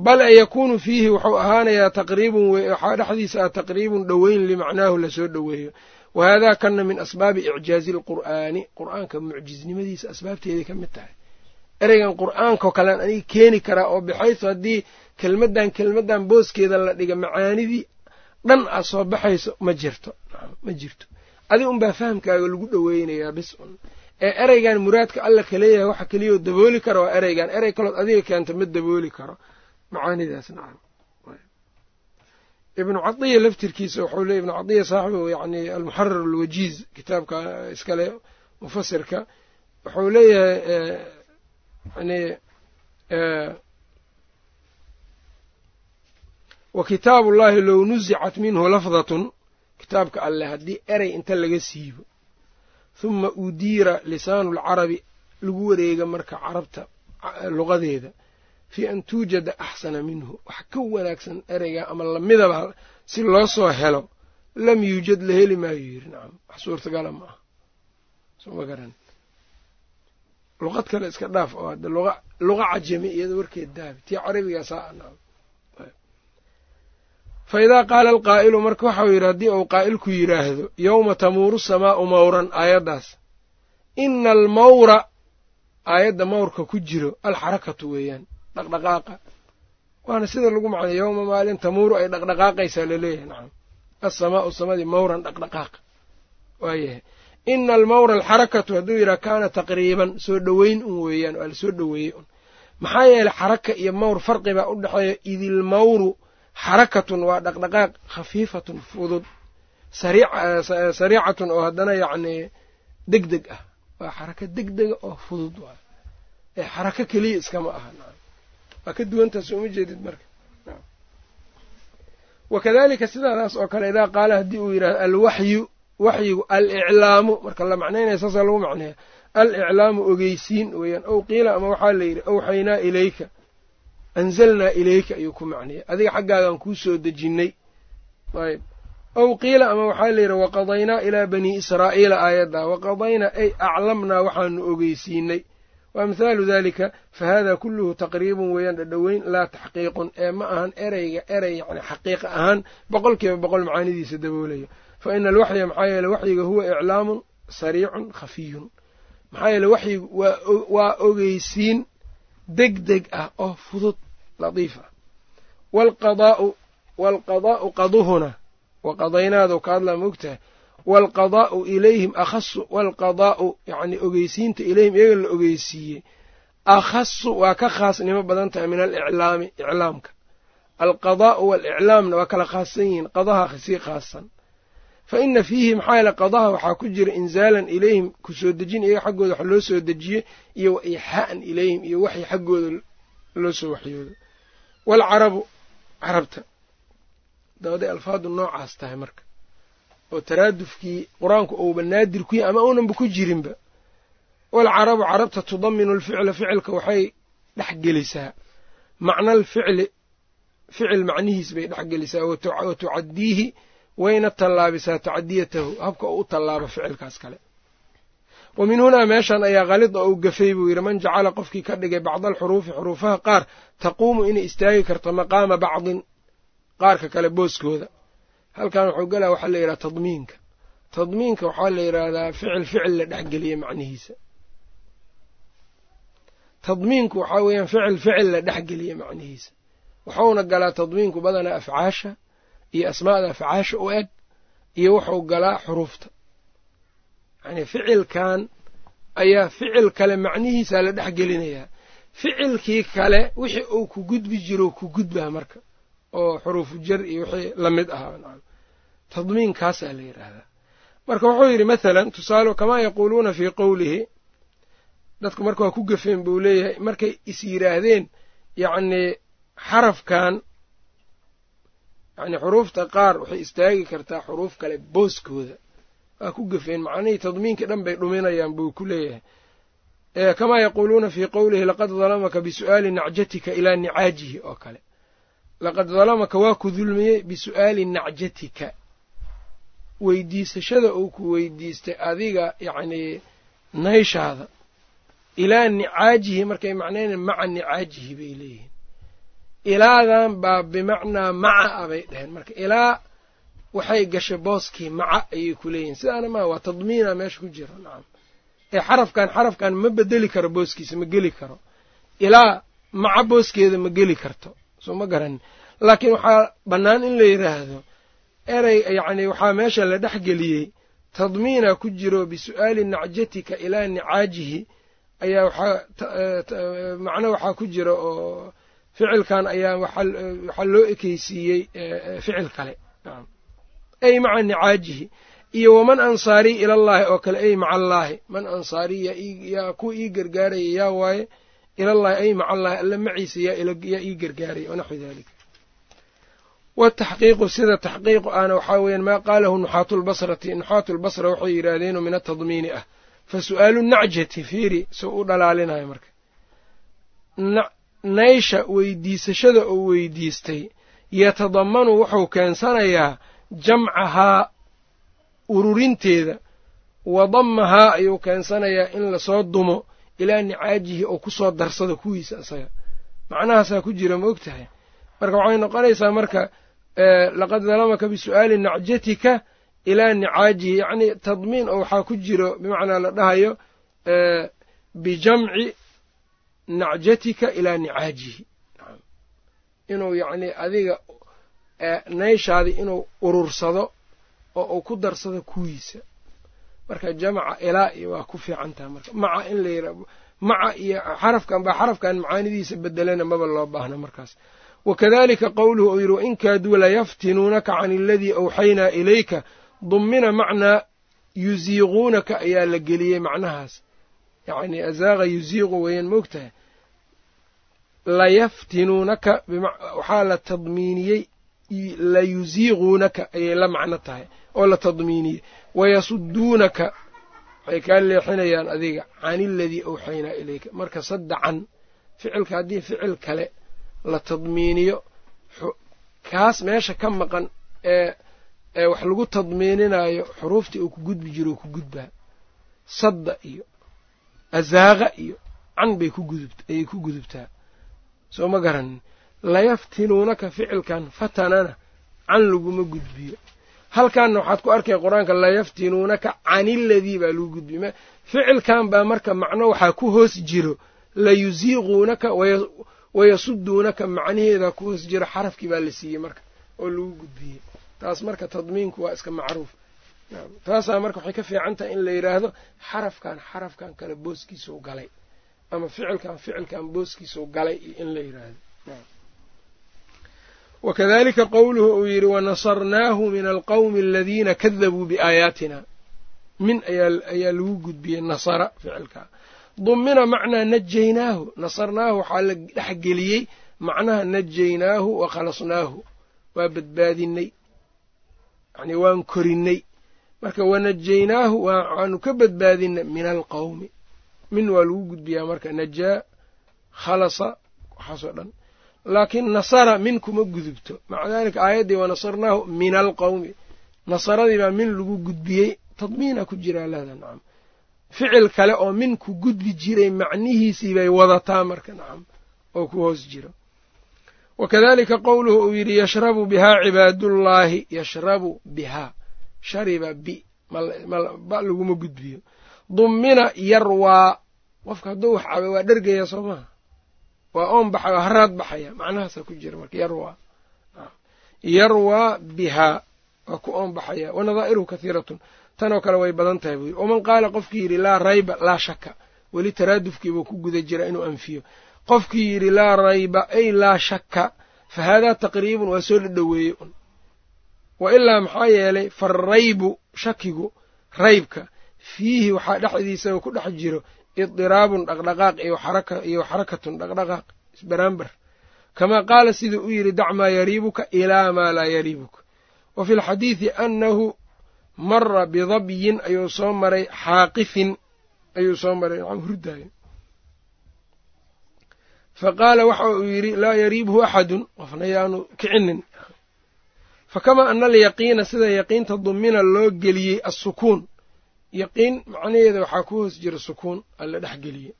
bal e yakuunu fiihi wuxuu ahaanayaa taqriibun waxaa dhexdiisa ah taqriibun dhoweyn limacnaahu la soo dhoweeyo. Wa haadaa kana min asbaabi icjaazi alqur'aani qur'aanka mucjiznimadiisa asbaabteeday ka mid tahay. Ereygan qur'aankao kalean aniga keeni karaa oo baxayso haddii kelmaddan kelmaddan booskeeda la dhiga macaanidii dhan a soo baxayso ma jirto. Ma jirto. Adi unbaa fahamkaaga lagu dhoweynayaa bis un. Ee ereygan muraadka alla kaleeyahay waxa keliyao dabooli kara waa ereygan. Erey kalood adiga keenta ma dabooli karo macaanidaas nacam. Ibnu cadiya laftirkiisa wuxuu leey ibnu cadiya saaxibu yani almuxarar alwajiiz kitaabka iskale mufasirka wuxuu leeyahay yani wa kitaabu llahi low nuzicat minhu lafdatun kitaabka alleh haddii erey inta laga siibo huma udiira lisaanu alcarabi lagu wareega marka carabta luqadeeda fii an tuujada axsana minhu. Wax ka wanaagsan ereyga ama lamidaba si loo soo helo lam yuujad la heli maayo. Yiri nacam wax suurtagala ma aha soma garan. Luqad kale iska dhaaf oo hadda luqa luqa cajami iyada warkeed daabi. Tii carabigaasaa nacam fa idaa qaala alqaa'ilu marka waxau yidhi haddii uu qaa'ilku yidhaahdo yowma tamuuru samaa'u mawran aayaddaas. Ina almawra aayadda mawrka ku jiro alxarakatu weeyaan dhaqdhaqaaqa. Waana sida lagu macnay yowma maalin tamuuru ay dhaqdhaqaaqaysaa la leeyahay nacam alsamaa'u samadii mawran dhaqdhaqaaq waayahay. Ina almawra alxarakatu hadduu yidhaha kaana taqriiban soo dhoweyn un weeyaan waa la soo dhoweeyey un. Maxaa yeeley xaraka iyo mawr farqi baa u dhexeeya idilmawru xarakatun waa dhaqdhaqaaq khafiifatun fudud sariicatun oo haddana yacnii deg deg ah. Waa xaraka deg dega oo fudud waay ee xarako keliya iskama aha waa ka duwantaas uma jeedid marka. Wa kadalika sidaadaas oo kale idaa qaala haddii uu yidhahdo alwaxyu waxyigu aliclaamu. Marka la macnaynaya saasaa lagu macneeya aliclaamu ogeysiin weeyaan. Ow qiila ama waxaa la yidhi awxaynaa ilayka anzalnaa ilayka ayuu ku macneeyay adiga xaggaagaan kuu soo dejinnay ayb ow qiila ama waxaa la yidhi waqadaynaa ilaa banii israa'iila aayaddaa waqadaynaa ay aclamnaa waxaanu ogeysiinay wa amhaalu dalika fa hada kulluhu taqriibun weeyaan dhadhoweyn laa taxqiiqun ee ma ahan ereyga erey yani xaqiiqa ahaan boqol kiiba boqol macaanidiisa daboolayo fa ina alwaxya maxaa yeele waxyiga huwa iclaamun sariicun khafiyun maxaa yeele waxyigu waa ogeysiin deg deg ah oo fudud latiif ah waalqadaa'u qaduhuna waqadaynaadu ka hadlaa waalqadaa'u ilayhim akhasu waalqadaa'u yacni ogeysiinta ilayhim iyaga la ogeysiiyey akhasu waa ka khaasnimo badan tahay min aliclaami iclaamka alqadaa'u waaliclaamna waa kala khaassan yihiin qadaha sii khaasan fa ina fiihi maxaa yeele qadaha waxaa ku jira inzaalan ilayhim ku soo dejin iyaga xaggooda wax loo soo dejiyey iyo wa iixaa'an ilayhim iyo waxay xaggooda loo soo waxyoodo waalcarabu carabta dabaday alfaadu noocaas tahay marka oo taraadufkii qur'aanku ouba naadir ku yahy ama unanba ku jirinba waalcarabu carabta tudaminu alficla ficilka waxay dhex gelisaa. Macna alficli ficil macnihiis bay dhex gelisaa. Wa tucadiihi wayna tallaabisaa tacdiyatahu habka uu u tallaabo ficilkaas kale. Wa min hunaa meeshan ayaa kalida ou gafay buu yidhi man jacala qofkii ka dhigay bacda alxuruufi xuruufaha qaar taquumu inay istaagi karto maqaama bacdin qaarka kale booskooda halkan wuxuu galaa waxaa la yidhaha tadmiinka. Tadmiinka waxaa la yidhaahdaa ficil ficil la dhexgeliya macnihiisa. Tadmiinku waxaa weeyaan ficil ficil la dhexgeliya macnihiisa. Wuxuuna galaa tadmiinku badanaa afcaasha iyo asmaada afcaasha u eg iyo wuxuu galaa xuruufta. Yacnii ficilkan ayaa ficil kale macnihiisaa la dhex gelinayaa ficilkii kale wixii uu ku gudbi jiro ku gudbaa marka oo xuruufu jar iyo wixii la mid ahaa nacam tadmiinkaasaa la yidhaahdaa marka wuxuu yidhi mathalan tusaale kamaa yaquuluuna fii qowlihi dadku marka waa ku gafeen buu leeyahay markay is yidhaahdeen yacnii xarafkan yacnii xuruufta qaar waxay istaagi kartaa xuruuf kale booskooda. Waa ku gafeen macnihii tadmiinkii dhan bay dhuminayaan buu ku leeyahay. Kamaa yaquuluuna fii qowlihi laqad dalamaka bisu'aali nacjatika ilaa nicaajihi oo kale laqad dalamaka waa ku dulmiyey bisu'aali nacjatika weydiisashada uu ku weydiistay adiga yacnii nayshaada ilaa nicaajihi markay macnaynaen maca nicaajihi bay leeyihiin ilaadan baa bimacnaa maca a bay dheheen marka ilaa waxay gashay booskii maca ayay ku leeyihiin sidaana maa waa tadmiina meesha ku jira nacam ee xarafkan xarafkan ma bedeli karo booskiisa ma geli karo ilaa maca booskeeda ma geli karto soo ma garanin laakiin waxaa bannaan in la yidhaahdo erey yacni waxaa meesha la dhex geliyey tadmiina ku jiro bisu'aali nacjatika ilaa nicaajihi ayaa waxaa macno waxaa ku jira oo ficilkan ayaa waxaa loo ekeysiiyey ficil kale. Ay maca nicaajihi iyo waman ansaarii ilallaahi oo kale ay maca allaahi. Man ansaarii yaa kuwa ii gargaaraya yaa waaye ilallaahi ay maca allaahi alla maciisa yaa ii gargaaraya wanaxwi dalika wataxqiiqu sida taxqiiqu ahna waxaa weeyaan maa qaalahu nuxaatu lbasrati nuxaatu lbasra waxay yidhaahdeenoo min atadmiini ah. Fa su'aalu nacjati fiiri soo u dhalaalinayo marka. Naysha weydiisashada uu weydiistay yatadamanu wuxuu keensanayaa jamcahaa ururinteeda wa dammahaa ayuu keensanayaa in la soo dumo ilaa nicaajihi oo ku soo darsado kuwiisa isaga macnahaasaa ku jira ma og tahay? Marka waxay noqonaysaa marka laqad dalamaka bisu'aali nacjatika ilaa nicaajihi yacnii tadmiin oo waxaa ku jiro bimacnaa la dhahayo bijamci nacjatika ilaa nicaajihi inuu yacnii adiga nayshaadii inuu urursado oo uu ku darsado kuwiisa marka jamaca ilaa iyo waa ku fiican taha marka. Maca in la yidha maca iyo xarafkan baa xarafkan macaanidiisa bedelana maba loo baahna markaas. Wakadalika qowluhu uu yidhi wain kaaduu layaftinuunaka can aladii awxaynaa ilayka dummina macnaa yusiiquunaka ayaa la geliyey macnahaas. Yacnii azaaqa yusiiqu weeyaan moogtahay layaftinuunaka waxaa la tadmiiniyey layusiiquunaka ayay la macno tahay oo la tadmiiniyey wayasuduunaka waxay kaa leexinayaan adiga can iladii awxaynaa ilayka. Marka sadda can ficilka haddii ficil kale la tadmiiniyo kaas meesha ka maqan ee ee wax lagu tadmiininayo xuruuftii uu ku gudbi jiro ku gudbaa. Sadda iyo azaaqa iyo can bay ayay ku gudubtaa. Soo ma garanin layaftinuunaka ficilkan fatanana can laguma gudbiyo. Halkaanna waxaad ku arkay qur'aanka layaftinuunaka caniladii baa lagu gudbiye ficilkan baa marka macno waxaa ku hoos jiro. Layusiiquunaka wayasuduunaka macnaheedaa ku hoos jiro xarafkii baa la siiyey marka oo lagu gudbiyey taas marka tadmiinku waa iska macruuf. Taasaa marka waxay ka fiican tahay in la yidhaahdo xarafkan xarafkan kale booskiisau galay. Ama ficilkan ficilkan booskiisau galay iyo in la yidhaahdo wakadalika qowluhu uu yidhi wanasarnaahu min alqowmi aladiina kadabuu biaayaatina min ayaa lagu gudbiyey nasara ficilka. dumina macnaa najaynaahu nasarnaahu waxaa la dhexgeliyey macnaha najaynaahu wa waa badbaadinay yani waan korinay marka wanajaynaahu waanu ka badbaadinay min alqowmi min waa lagu gudbiyaa marka najaa khalasa waxaasoo dhan laakiin nasara min kuma gudubto. Maca daalika aayaddii wanasarnaahu min alqowmi nasaradii baa min lagu gudbiyey. Tadmiina ku jiraa lahda nacam ficil kale oo min ku gudbi jiray macnihiisii bay wadataa marka nacam oo ku hoos jiro. Wakadalika qowluhu uu yidhi yashrabu bihaa cibaadullaahi yashrabu bihaa. Shariba bi ba laguma gudbiyo. Dummina yarwaa. Qofka hadduu wax caba waa dhergaya soo maha waa oon baxay waa haraad baxaya. Macnahaasaa ku jira marka yarwaa yarwaa bihaa waa ku oonbaxaya wanadaa'iruhu kathiiratun. Tanoo kale way badan tahay buu yidhi. Waman qaala qofkii yidhi laa rayba laa shaka weli taraadufkiibuu ku guda jira inuu anfiyo. Qofkii yidhi laa rayba ay laa shaka fa haadaa taqriibun waa soo dhadhoweeye un. Wa ilaa maxaa yeelay faraybu shakigu raybka fiihi waxaa dhexdiisa ku dhex jiro idiraabun dhaqdhaqaaq iyo xarakatun dhaqdhaqaaq isbaraambar kamaa qaala siduu u yidhi dac maa yariibuka ilaa maa laa yariibuka wa fi lxadiidi annahu mara bidabyin ayuu soo maray xaaqifin ayuu soo maray nacam hurdaayo fa qaala waxa uu yidhi laa yariibhu axadun qofna yaanu kicinin. Fa kamaa ana alyaqiina sida yaqiinta dumina loo geliyey assukuun yaqiin macnaheeda waxaa ku hoos jira sukuun alla dhex geliyey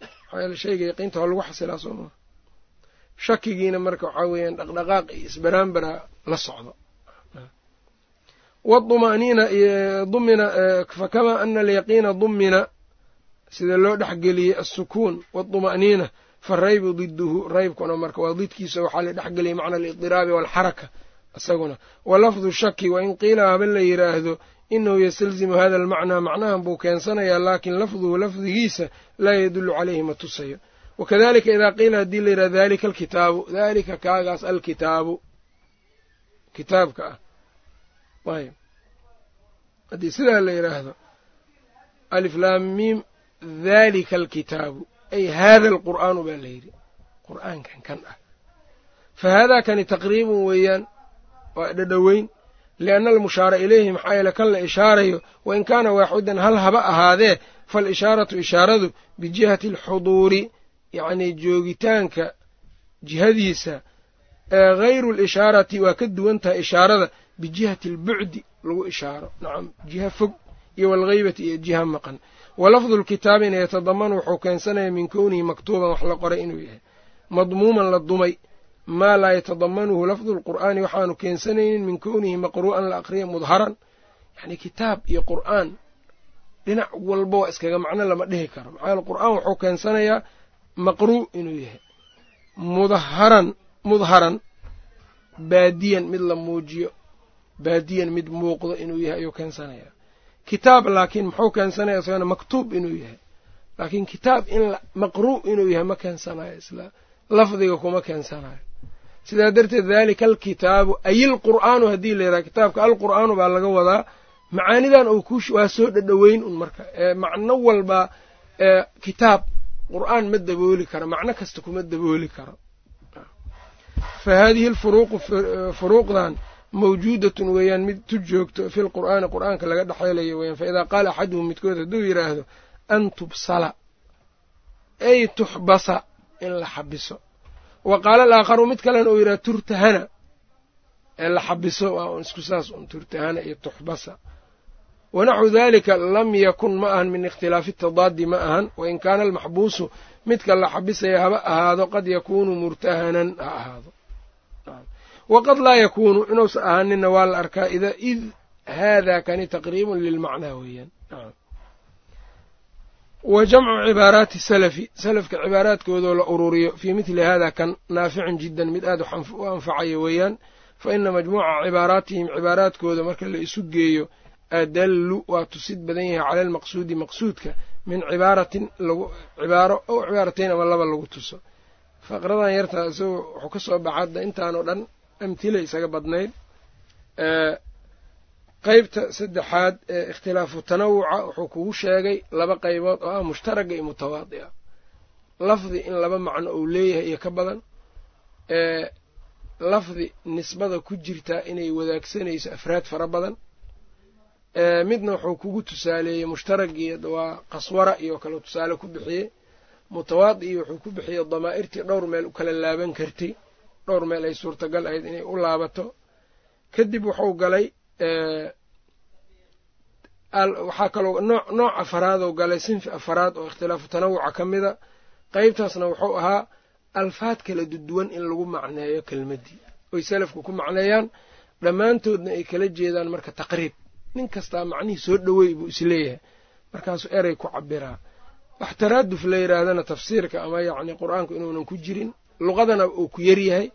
maxaa yeele shayga yaqiinta waa lagu xasilaa soo maa shakigiina marka waxaa weeyaan dhaqdhaqaaq iyo isbaraambara la socdo. Wdumaniina dumina fakamaa ana alyaqiina dumina sida loo dhexgeliyey assukuun wاduma'niina faraybu diduhu raybkuna marka waa didkiisa waxaa la dhexgeliyay macna alidiraabi waalxaraka isaguna wa lafdu shaki wain qiila haba la yidhaahdo inahu yastalzimu hada almacnaa macnahan buu keensanayaa laakin lafduhu lafdigiisa laa yadulu caleyhi ma tusayo. Wakadalika idaa qiila haddii la yidhahdo dalika alkitaabu dalika kaagaas alkitaabu. Kitaabka ah. Ayb haddii sidaa la yidhaahdo aliflaamiim dalika alkitaabu ay hada alqur'aanu baa la yidhi. Qur'aankan kan ah. Fa haadaa kani taqriibun weeyaan waa dhadhoweyn lianna almushaara ilayhi maxaa yeele kan la ishaarayo wain kaana waaxidan hal haba ahaadee faalishaaratu ishaaradu bijihati alxuduuri yacnii joogitaanka jihadiisa hayru lishaarati waa ka duwan tahay ishaarada bijihati albucdi lagu ishaaro nacam jiha fog iyo walghaybati iyo jiha maqan wa lafdu lkitaabina yatadamanu wuxuu keensanaya min kownihi maktuuban wax la qoray inuu yahay madmuuman la dumay maa laa yatadamanuhu lafdu lqur'aani waxaanu keensanaynin min kownihi maqru'an la aqriya mudharan. Yacni kitaab iyo qur'aan dhinac walba waa iskaga macno lama dhihi karo. Maxaa qur'aan wuxuu keensanayaa maqru' inuu yahay. Mudaharan mudharan baadiyan mid la muujiyo baadiyan mid muuqdo inuu yahay ayuu keensanayaa. Kitaab laakiin muxuu keensanaya isagana maktuub inuu yahay. Laakiin kitaab in maqru' inuu yahay ma keensanayo isla lafdiga kuma keensanayo sidaa darteed daalika alkitaabu ayilqur'aanu haddii la yidhaha kitaabka alqur'aanu baa laga wadaa macaanidan uu ku waa soo dhadhoweyn un marka. Macno walba kitaab qur'aan ma dabooli karo macno kasta kuma dabooli karo. Fa haadihi alfuruuqu furuuqdan mawjuudatun weeyaan mid tu joogto fi lqur'aani qur'aanka laga dhexeelayo weyaan fa idaa qaala axaduhum midkood hadduu yidhaahdo an tubsala. Ay tuxbasa in la xabiso wa qaala alaakharu mid kalena uu yidhahdo turtahana. Ee la xabiso isku saas un turtahana iyo tuxbasa. Wanaxwu dalika lam yakun ma ahan min ikhtilaafi tadaadi ma ahan. Wain kaana almaxbuusu midka la xabisaya haba ahaado qad yakuunu murtahanan ha ahaado. Waqad laa yakuunu inuusa ahaaninna waa la arkaa id haadaa kani taqriibun lilmacnaa weeyaan wa jamcu cibaaraati salafi. Salafka cibaaraadkoodoo la ururiyo fii midli hada kan naaficun jiddan mid aad u anfacayo weeyaan fa ina majmuuca cibaaraatihim cibaaraadkooda marka la isu geeyo adallu waa tusid badan yahay cala almaqsuudi maqsuudka min cibaaratin lagu cibaaro ow cibaaratayn ama laba lagu tuso. Faqradan yartaa isagoo wuxuu ka soo baxa hadda intaanoo dhan amhila isaga badnayd qeybta saddexaad ee ikhtilaafu tanawuca wuxuu kugu sheegay laba qaybood oo ah mushtaraga iyo mutawaadica lafdi in laba macno uu leeyahay iyo ka badan lafdi nisbada ku jirtaa inay wadaagsanayso afraad fara badan midna wuxuu kugu tusaaleeyey mushtaragii waa qaswara iyo kale tusaale ku bixiyey. Mutawaadi wuxuu ku bixiyey damaa'irtii dhowr meel u kala laaban kartay dhowr meel ay suurtagal ahayd inay u laabato. Kadib wuxuu galay waxaa kaloo nooc nooc afaraadoo galay sinfi afaraad oo ikhtilaafu tanawuca ka mida qeybtaasna wuxuu ahaa alfaad kala duduwan in lagu macneeyo kelmaddii oy salafku ku macneeyaan dhammaantoodna ay kala jeedaan marka taqriib. Nin kastaa macnihii soo dhoweey buu is leeyahay markaasuu erey ku cabiraa wax taraaduf la yidhaahdana tafsiirka ama yacni qur'aanku inuunan ku jirin luqadana uu ku yaryahay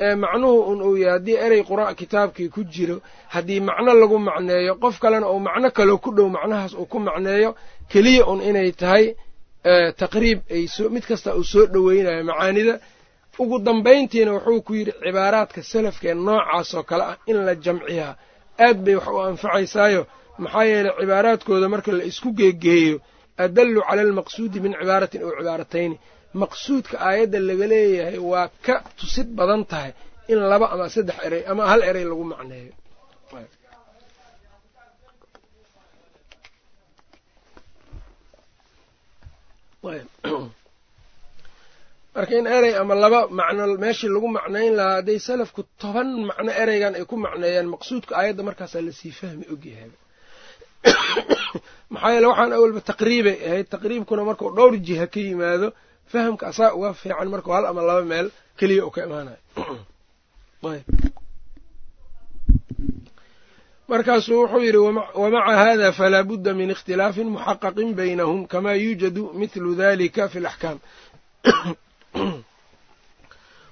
ee macnuhu un uu yahay haddii erey qura kitaabkii ku jiro haddii macno lagu macneeyo qof kalena uu macno kaloo ku dhow macnahaas uu ku macneeyo keliya un inay tahay taqriib mid kasta uu soo dhoweynayo macaanida. Ugu dambayntiina wuxuu ku yidhi cibaaraadka salafkee noocaas oo kale ah in la jamciyaa aad bay wax u anfacaysaayo. Maxaa yeeley cibaaraadkooda marka la isku geegeeyo adallu cala almaqsuudi min cibaaratin ow cibaaratayni maqsuudka aayadda laga leeyahay waa ka tusid badan tahay in laba ama saddex erey ama hal erey lagu macneeyo. Marka in erey ama laba macno meeshii lagu macnayn lahaa hadday salafku toban macno ereygan ay ku macneeyaan maqsuudka aayadda markaasaa la sii fahmi ogyahay maxaa yeele waxaan awalba taqriibay ahayd. Taqriibkuna markuu dhowr jiha ka yimaado fahamka asaa uga fiican markuu hal ama laba meel keliya uu ka imaanayo markaasuu wuxuu yidhi wamaca hada falaa budda min ikhtilaafin muxaqaqin baynahum kamaa yuujadu mithlu dalika fi laxkaam.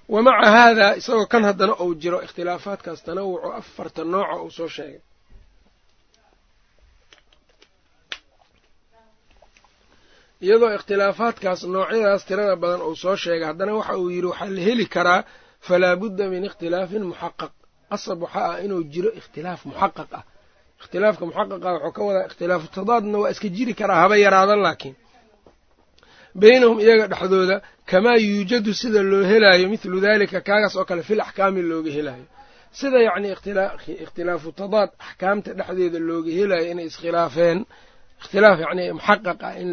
Wamaca haadaa isagoo kan haddana uu jiro ikhtilaafaadkaas tanawucu afarta nooca uu soo sheegay iyadoo ikhtilaafaadkaas noocyadaas tirada badan uu soo sheegay haddana waxa uu yidhi waxaa la heli karaa falaa budda min ikhtilaafin muxaqaq. Qasab waxaa ah inuu jiro ikhtilaaf muxaqaq ah. Ikhtilaafka muxaqaqa wuxuu ka wadaa ikhtilaafu tadaadna waa iska jiri karaa haba yaraadan laakiin beynahum iyaga dhexdooda kamaa yuujadu sida loo helaayo mithlu daalika kaagaas oo kale fil axkaami looga helaayo. Sida yacni ikhtilaafu tadaad axkaamta dhexdeeda looga helaayo inay iskhilaafeen ikhtilaaf yacni muxaqaq ah in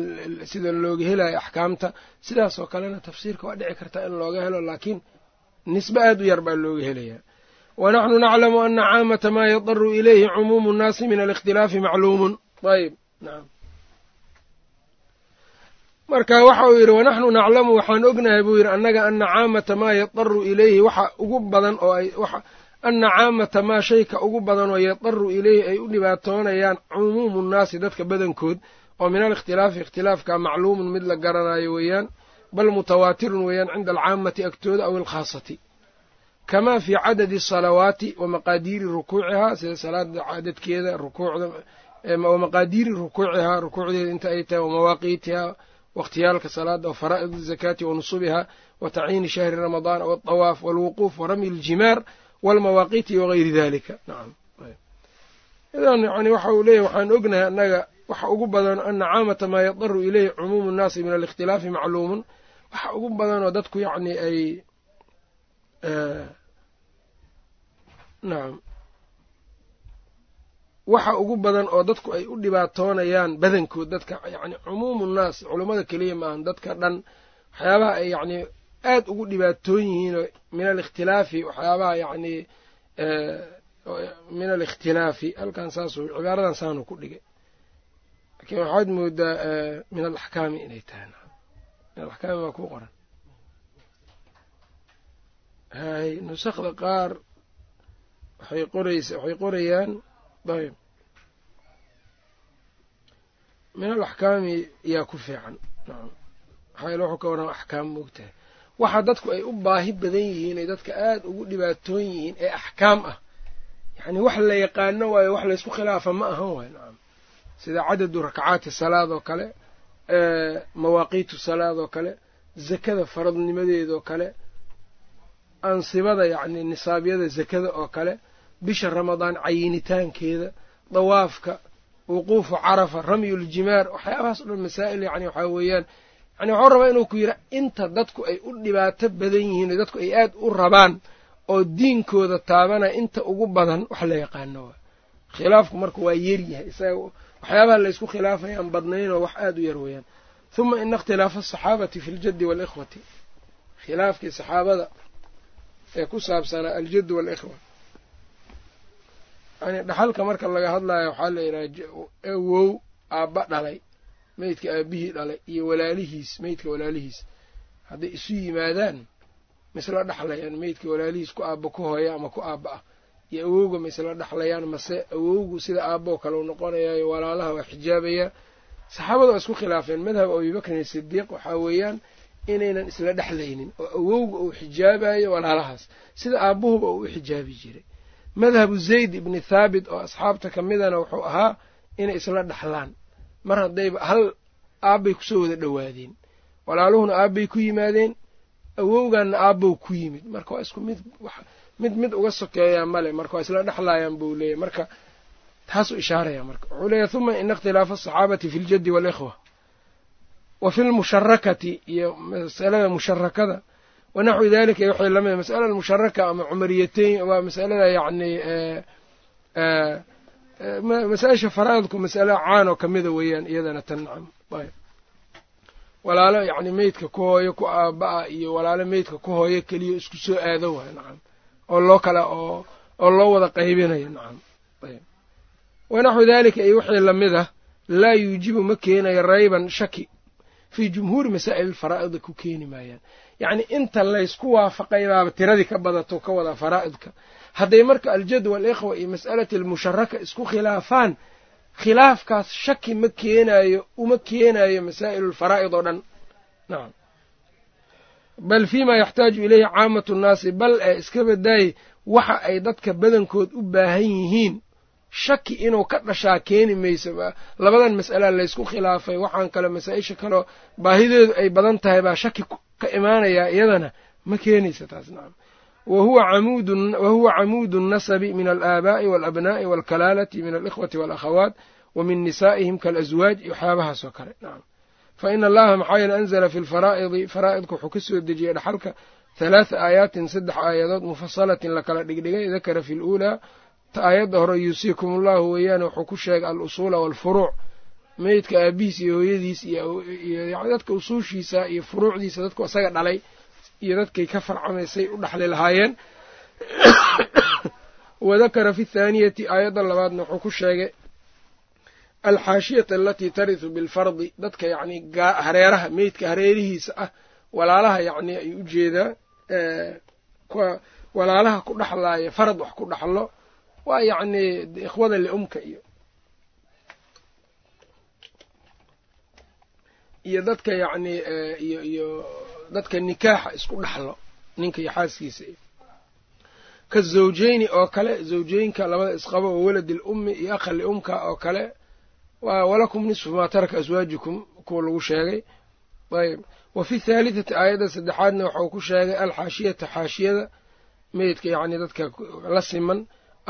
sida looga helaayo axkaamta sidaasoo kalena tafsiirka waa dhici kartaa in looga helo laakiin nisbe aad u yar baa looga helayaa wanaxnu naclamu ana caamata maa yadaru ilayhi cumuumu nnaasi min alikhtilaafi macluumun ayb naam marka waxa uu yidhi wanaxnu naclamu waxaan ognahay buu yidhi annaga ana caamata maa yadaru ilayhi waxa ugu badan oo ay ana caamata maa shayka ugu badan oo yadaru ilayhi ay u dhibaatoonayaan cumuumu nnaasi dadka badankood oo min alikhtilaafi ikhtilaafka macluumun mid la garanayo weeyaan bal mutawaatirun weeyaan cinda alcaamati agtooda aw alkhaasati. Kamaa fii cadadi asalawaati wa maqaadiiri rukuucihaa sida salaada cadadkeeda rukuucda wa maqaadiiri rukuucihaa rukuucdeeda inta ay tahay wa mawaaqiitihaa wakhtiyaalka salaada wa faraa'id azakaati wa nusubihaa wa tacyiini shahri ramadaan walطawaaf walwuquuf wa ramyi aljimaar walmawaaqiiti wagayri dalika idan yani waxa uu leeyahy waxaan ognahay annaga waxa ugu badan ana caamata maa yadaru ileyhi cumuumu nnaasi min alikhtilaafi macluumun waxa ugu badanoo dadku yacni ay nacam waxa ugu badan oo dadku ay u dhibaatoonayaan badankood dadka yacni cumuumu nnaas culummada keliya maahan dadka dhan waxyaabaha ay yacni aad ugu dhibaatoon yihiinoo min alikhtilaafi waxyaabaha yacni min alikhtilaafi halkan saasuu cibaaradan saanu ku dhigay. Laakiin waxaad moodaa min alaxkaami inay tahay min alaxkaami waa ku qoran. Hay nusakda qaar waxay qoraysa waxay qorayaan ayb min alaxkaami yaa ku fiican nacam maxaa yaele wuxuu ka waran axkaam moogtahay waxa dadku ay u baahi badan yihiin ay dadka aada ugu dhibaatoon yihiin ee axkaam ah. Yacni wax la yaqaano waayo wax laysku khilaafa ma ahan waayo nacam sida cadadu rakacaati salaad oo kale mawaaqiitu salaad oo kale zakada faradnimadeedoo kale ansibada yacni nisaabyada zakada oo kale bisha ramadaan cayinitaankeeda dawaafka wuquufu carafa ramyuljimaar waxyaabahaas o dhan masaa'il yani waxaa weeyaan yani waxuu rabaa inuu ku yidha inta dadku ay u dhibaato badan yihiin dadku ay aad u rabaan oo diinkooda taabanaya inta ugu badan wax la yaqaano khilaafku marka waa yeryahay isaga waxyaabaha laysku khilaafayaan badnaynoo wax aada u yar weeyaan. Huma ina ikhtilaafa asaxaabati fi ljaddi waalikhwati khilaafkii saxaabada ee ku saabsanaa aljaddu waalikhwa yani dhaxalka marka laga hadlayo waxaa la yidhaha wow aabba dhalay meydka aabihii dhalay iyo walaalihiis meydka walaalihiis. Hadday isu yimaadaan maisla dhexlayaan meydka walaalihiis ku aabba ku hooya ama ku aabba ah. Iyo awowga ma isla dhexlayaan mase awowgu sida aabbaoo kale u noqonayaayo walaalaha waa xijaabayaa saxaabada waa isku khilaafeen madhab abibakrin sidiiq waxaa weeyaan inaynan isla dhexlaynin oo awowga uu xijaabayo walaalahaas. Sida aabbuhuba uu u xijaabi jiray. Madhabu zayd ibni thaabit oo asxaabta ka midana wuxuu ahaa inay isla dhexlaan mar haddayba hal aabbay ku soo wada dhowaadeen. Walaaluhuna aabbay ku yimaadeen awowganna aabbow ku yimid. Marka waa isku mid mid mid uga sokeeyaa male marka waa isla dhexlaayaan buu leeyahy marka taasuu ishaaraya marka. Wuxuu leeyahy huma ina ikhtilaafa asaxaabati fi ljaddi waalikhwa wa fi lmusharakati iyo masalada musharakada wanaxwi dalika iyo waxay la mid masala musharaka ama cumariyatayn waa masalada yacni masaa-isha faraa'idku masalo caan oo kamida weeyaan iyadana tan nacam. Ayb walaalo yacni meydka ku hooyo ku aaba-a iyo walaalo meydka ku hooyo keliya isku soo aado waay nacam. Oo loo kala oo oo loo wada qaybinayo nacam. Ayb wanaxwi dalika iyo wixii la mid ah laa yuujibu ma keenayo rayban shaki fii jumhuuri masaa'il faraa'ida ku keeni maayaan. Yacni inta laysku waafaqay baaba tiradii ka badato ka wada faraa'idka hadday marka aljad waalikhwa iyo mas'alati almusharaka isku khilaafaan khilaafkaas shaki ma keenayo uma keenayo masaa'il alfaraa'id oo dhan. Nacam bal fiima yaxtaaju ileyhi caamatu nnaasi bal ee iska badaayey waxa ay dadka badankood u baahan yihiin shaki inuu ka dhashaa keeni mayso labadan mas'ala laysku khilaafay waxaan kale masaa-isha kaleo baahideedu ay badan tahay baa shaki ka imaanayaa iyadana ma keenaysa taas nacam wahuwa camuudu الnasabi min alaaba'i wاlabna'i wاlkalaalati min alikhwati wاlakhawaat wa min nisaa'ihim kaalaswaaj iyo waxyaabahaas oo kale nacam fa ina allaha maxaa yeele anzala fi lfaraa'idi faraa'idka wuxuu ka soo dejiyey dhaxalka halaatha aayaatin saddex aayadood mufasalatin lakala dhigdhigay dakara fi luulaa ta aayadda hore yuusiikum ullahu weeyaane wuxuu ku sheegay al-usuula waalfuruuc meydka aabihiis iyo hooyadiis iyo dadka usuushiisa iyo furuucdiisa dadku isaga dhalay iyo dadkay ka farcamaysay u dhaxli lahaayeen. Wadakara fi thaaniyati aayadda labaadna wuxuu ku sheegay alxaashiyata alatii tarisu bilfardi dadka yacni hareeraha meydka hareerihiisa ah walaalaha yacni ay u jeedaa walaalaha ku dhaxlaaya farad wax ku dhaxlo waa yacni ikhwada liumka iyo iyo dadka yacni iyo iyo dadka nikaaxa isku dhaxlo ninka iyo xaaskiisa ka zawjeyni oo kale zawjooyinka labada isqabo oo waladi lummi iyo akha liumka oo kale waa walakum nisfu maa taraka aswaajikum kuwa lagu sheegay. Ayb wa fi thaalitati aayadda saddexaadna waxau ku sheegay alxaashiyata xaashiyada meydka yacni dadka la siman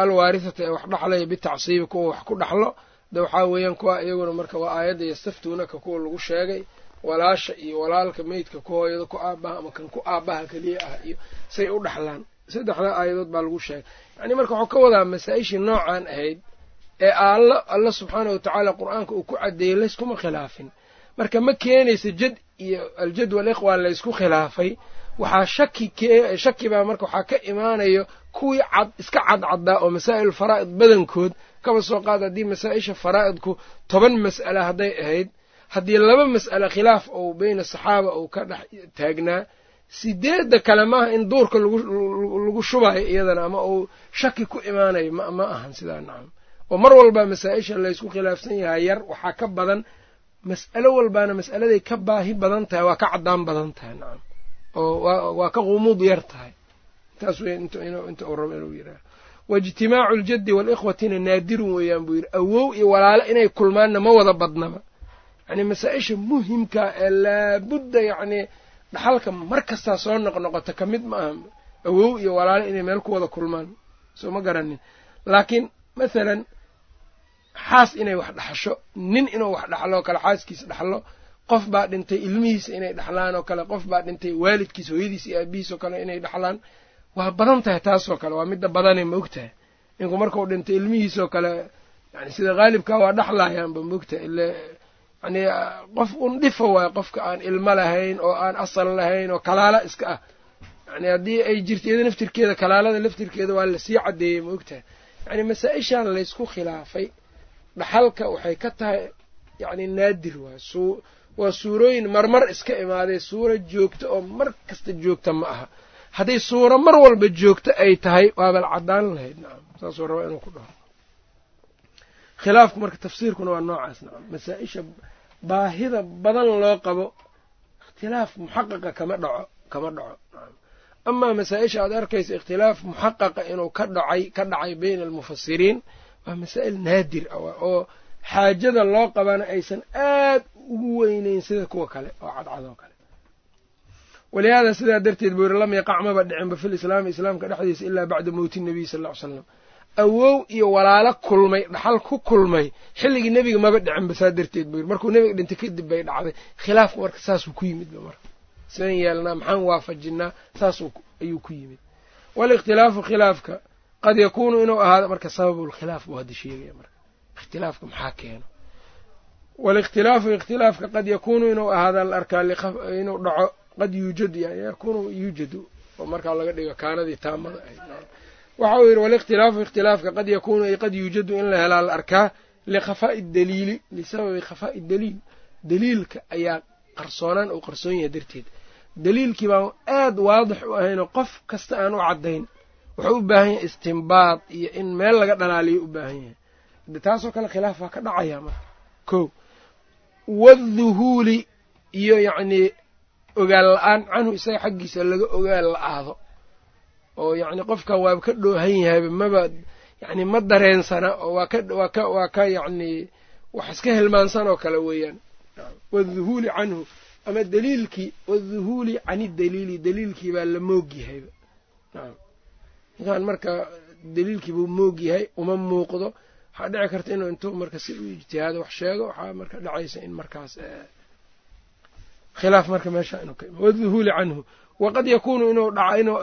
alwaarithata ee wax dhaxlaya bitacsiibi kuwa wax ku dhaxlo. De waxaa weeyaan kuwa iyaguna marka waa aayadda yastaftuunaka kuwa lagu sheegay walaasha iyo walaalka meydka ku hooyada ku aabaha ama kan ku aabaha keliya ah iyo say u dhaxlaan. Saddexdaa aayadood baa lagu sheegay. Yacni marka waxuu ka wadaa masaa-ishii noocan ahayd ee alla alla subxaana watacaala qur'aanka uu ku caddeeyey layskuma khilaafin. Marka ma keenaysa jad iyo aljad walikhwa laysku khilaafay waxaa shaki shaki baa marka waxaa ka imaanayo kuwii cad iska cadcaddaa oo masaa'il faraa'id badankood kaba soo qaad haddii masaa-isha faraa'idku toban mas'ala hadday ahayd haddii laba mas'ale khilaaf ou beyna saxaaba uu ka dhex taagnaa sideedda kale maaha in duurka lagu shubayo iyadana ama uu shaki ku imaanayo ma ahan sidaa nacam oo mar walba masaa-isha laysku khilaafsan yahay yar waxaa ka badan mas'alo walbaana mas'aladay ka baahi badan tahay waa ka caddaan badan tahay nacam oo waa ka qumuud yar tahay. Inta uu rabo inuu yidhaah waijtimaacu aljaddi waalikhwatina naadirun weeyaan buu yidhi awow iyo walaalo inay kulmaanna ma wada badnaba yacni masaa-isha muhimka ee laabudda yacnii dhaxalka mar kastaa soo noqnoqota ka mid ma aha awow iyo walaalo inay meel ku wada kulmaan. Soo ma garanin. Laakiin mathalan xaas inay wax dhaxasho nin inuu wax dhaxlo oo kale xaaskiisa dhaxlo qof baa dhintay ilmihiisa inay dhaxlaan oo kale qof baa dhintay waalidkiisa hooyadiisa iyo aabihiis oo kale inay dhaxlaan. Waa badan tahay taasoo kale waa midda badane ma ogtahay. Ninku markuu dhintay ilmihiisoo kale yani sida haalibkaa waa dhaxlayaanba ma ogtahay. Ile yani qof un dhifa waayo qofka aan ilmo lahayn oo aan asal lahayn oo kalaala iska ah. Yani haddii ay jirto iyada laftirkeeda kalaalada laftirkeeda waa la sii caddeeyey ma ogtahay. Yani masaa-ishan laysku khilaafay. Dhaxalka waxay ka tahay yani naadir waay waa suurooyin marmar iska imaaday suuro joogto oo mar kasta joogta ma aha. Hadday suuro mar walba joogto ay tahay waabal caddaan lahayd nacam saasuu rabaa inuu ku dhaho. Khilaafku marka tafsiirkuna waa noocaas nacam masaa-isha baahida badan loo qabo ikhtilaaf muxaqaqa kama dhaco kama dhaco. Amaa masaa-isha aad arkaysa ikhtilaaf muxaqaqa inuu ka dhacay ka dhacay bayna almufasiriin waa masaa'il naadir ah oo xaajada loo qabana aysan aad ugu weyneyn sida kuwa kale oo cadcadoo kale. Walihaada sidaa darteed buu yiri lam yaqac maba dhicinba fil islaami islaamka dhexdiisa ilaa bacda mowti nabiy sal ll ly slam awow iyo walaalo kulmay dhaxal ku kulmay xilligii nebiga maba dhicinba saa darteed buu yiri markuu nebiga dhintay kadib bay dhacday. Khilaafku marka saasuu ku yimidba marka. Sidan yeelnaa maxaan waafajinaa? Saas ayuu ku yimid. Walikhtilaafu khilaafka qad yakuunu inuu ahaado marka sababulkhilaaf buu hadda sheegaya marka. Ikhtilaafka maxaa keeno? Walikhtilaafu ikhtilaafka qad yakuunu inuu ahaada la arkaa inuu dhaco qad yuujadu yakuunu yuujadu oo markaa laga dhigo kaanadii taamada waxa uu yidhi walikhtilaafu ikhtilaafka qad yakuunu ay qad yuujadu in la helaa la arkaa likhafaa'i daliili. Lisababi khafaa'i daliil. Daliilka ayaa qarsoonaan uu qarsoon yahay darteed. Daliilkii baan aad waadix u ahaynoo qof kasta aan u caddayn. Wuxuu u baahan yahay istimbaad iyo in meel laga dhalaaliyo u baahan yahay. Taasoo kale khilaaf waa ka dhacaya marka. Ko wadhuhuuli iyo yacnii ogaal la'aan canhu isaga xaggiisa laga ogaal la-aado oo yacni qofkan waaba ka dhoohan yahayba maba yacni ma dareensana oo waa ka waa ka waa yacnii wax iska hilmaansan oo kale weeyaan. Wadhuhuuli canhu ama daliilkii wadhuhuuli cani daliili daliilkii baa la moog yahayba nacam ninkan marka daliilkii buu moog yahay uma muuqdo waxaa dhici karta inuu intuu marka si u ijtihaado wax sheego waxaa marka dhacaysa in markaas khilaaf marka meesha inuu ka ima wadhuhuuli canhu waqad yakuunu inuu dhaca inuu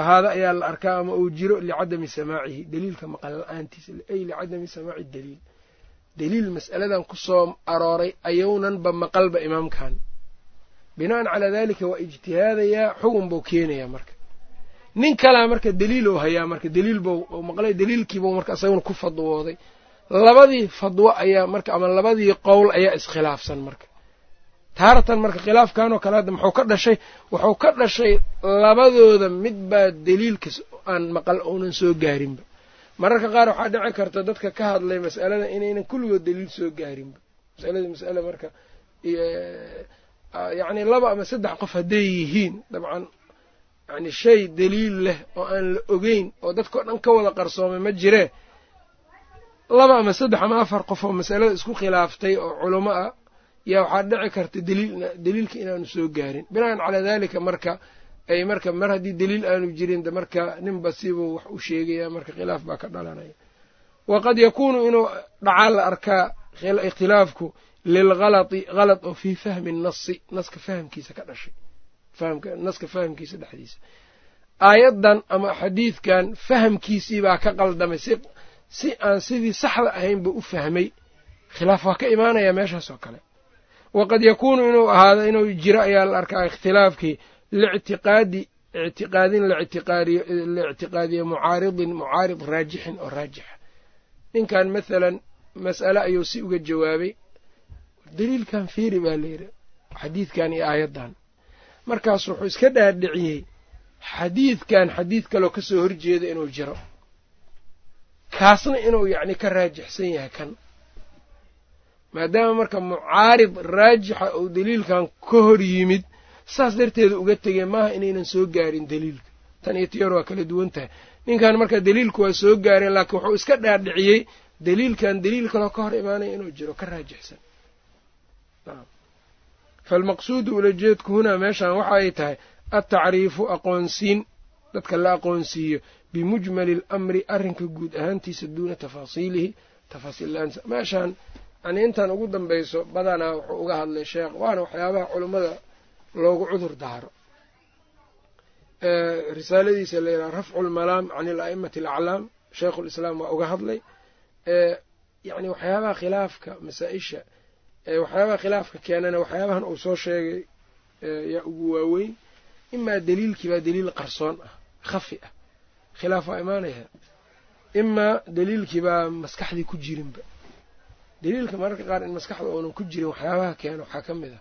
ahaado ayaa la arkaa ama uu jiro licadami samaacihi daliilka maqal la'aantiisa ay licadami samaaci daliil daliil mas'aladan ku soo arooray ayuunanba maqalba imaamkan bina'an calaa dalika waa ijtihaadayaa xugun buu keenayaa marka nin kalaa marka daliilou hayaa marka daliil bou maqlay daliilkiibuu marka isaguna ku fadwooday labadii fadwo ayaa marka ama labadii qowl ayaa iskhilaafsan marka taaratan marka khilaafkanoo kale hadda muxuu ka dhashay wuxuu ka dhashay labadooda mid baa daliilkas aan maqal uunan soo gaarinba. Mararka qaar waxaa dhici karta dadka ka hadlay mas'alada inaynan kulligood daliil soo gaarinba. Masalada mas'ale marka yacni laba ama saddex qof hadday yihiin dabcan yani shay daliil leh oo aan la ogeyn oo dadkao dhan ka wada qarsoomay ma jiree. Laba ama saddex ama afar qof oo masalada isku khilaaftay oo culamo ah yaa waxaa dhici karta daliilka inaanu soo gaarin. Binaan calaa dalika marka ay marka mar haddii daliil aanu jirin marka ninba sibuu wax u sheegaya marka khilaaf baa ka dhalanaya. Waqad yakuunu inuu dhacaa la arkaa ikhtilaafku lilhalati halad oo fii fahmi nasi naska fahamkiisa ka dhashay. Naska fahamkiisa dhexdiisa. Aayaddan ama xadiidkan fahamkiisii baa ka qaldamay. Si aan sidii saxda ahayn buu u fahmay. Khilaaf waa ka imaanaya meeshaas oo kale waqad yakuunu inuu ahaado inuu jiro ayaa la arkaa ikhtilaafkii lictiqaadi ictiqaadin la ictiqaadiyo mucaaridin mucaarid raajixin oo raajixa ninkan mathalan mas'ale ayuu si uga jawaabay daliilkan fiiri baa layidhi xadiidkan iyo aayaddan markaas wuxuu iska dhaadhiciyey xadiidkan xadiid kaloo ka soo horjeeda inuu jiro kaasna inuu yacni ka raajixsan yahay kan maadaama marka mucaarid raajixa uu daliilkan ka hor yimid saas darteeda uga tegay maaha inaynan soo gaarin daliilka. Tan iyo tiyor waa kala duwan tahay. Ninkan marka daliilku waa soo gaareen laakiin wuxuu iska dhaadhiciyey daliilkan daliil kaloo ka hor imaanaya inuu jiro ka raajixsan. Faalmaqsuudu ulajeedku hunaa meeshan waxa ay tahay altacriifu aqoonsiin dadka la aqoonsiiyo bimujmali alamri arrinka guud ahaantiisa duuna tafaasiilihi tafaasiillaansa meeshaan yani intan ugu dambayso badanaa wuxuu uga hadlay sheekh waana waxyaabaha culummada loogu cudur daaro. Risaaladiisa la yidhaha rafcu lmalaam can ala'imati alaclaam sheikhu lislaam waa uga hadlay. Yani waxyaabaha khilaafka masaa-isha waxyaabaha khilaafka keenana waxyaabahan uu soo sheegay yaa ugu waaweyn. Imaa daliilkii baa daliil qarsoon ah khafi ah. Khilaaf waa imaanaya. Imaa daliilkii baa maskaxdii ku jirinba daliilka mararka qaar in maskaxda uunan ku jirin waxyaabaha keena waxaa ka mid a.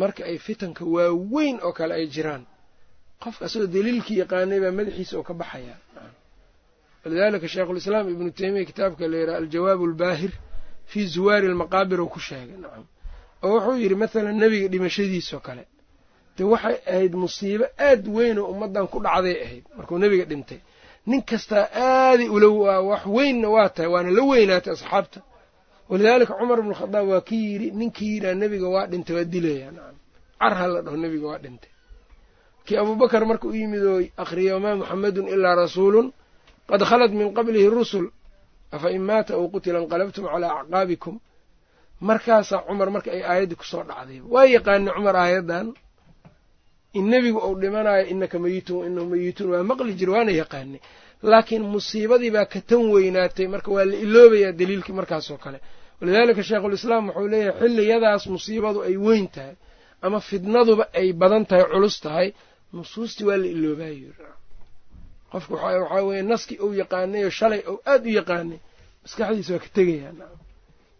Marka ay fitanka waaweyn oo kale ay jiraan qofka asagoo daliilkii yaqaanay baa madaxiisa oo ka baxaya. Walidaalika sheikhulislaam ibnu teymiya kitaabka la yidhaha aljawaab albaahir fii zuwaari almaqaabir uu ku sheegay nacam oo wuxuu yidhi mathalan nebiga dhimashadiisoo kale de waxay ahayd musiibo aad weyn oo ummaddan ku dhacday ahayd markuu nebiga dhintay nin kastaa aaday ula wax weynna waa tahay waana la weynaatay asxaabta. Walidaalika cumar bnu khadaab waa kii yidhi ninkii yidhaa nebiga waa dhintay waa dilayaa nacam car ha la dhaho nebiga waa dhintay. Kii abuubakar marka u yimid oo akhriya wamaa muxamedun ilaa rasuulun qad khalat min qablihi rusul afa in maata aw qutila inqalabtum calaa acqaabikum. Markaasaa cumar marka ay aayaddii ku soo dhacday waa yaqaani cumar aayaddan in nebigu uu dhimanayo inaka meyitun inahu meyituun waa maqli jir waana yaqaanay laakiin musiibadii baa ka tan weynaatay marka waa la iloobayaa daliilkii markaasoo kale. Walidaalika sheikhulislaam wuxuu leeyahay xilliyadaas musiibadu ay weyn tahay ama fidnaduba ay badan tahay culus tahay nusuustii waa la iloobayo qofku waxaa weeye naskii uu yaqaanayo shalay ou aad u yaqaanay maskaxdiisa waa ka tegayaa nacam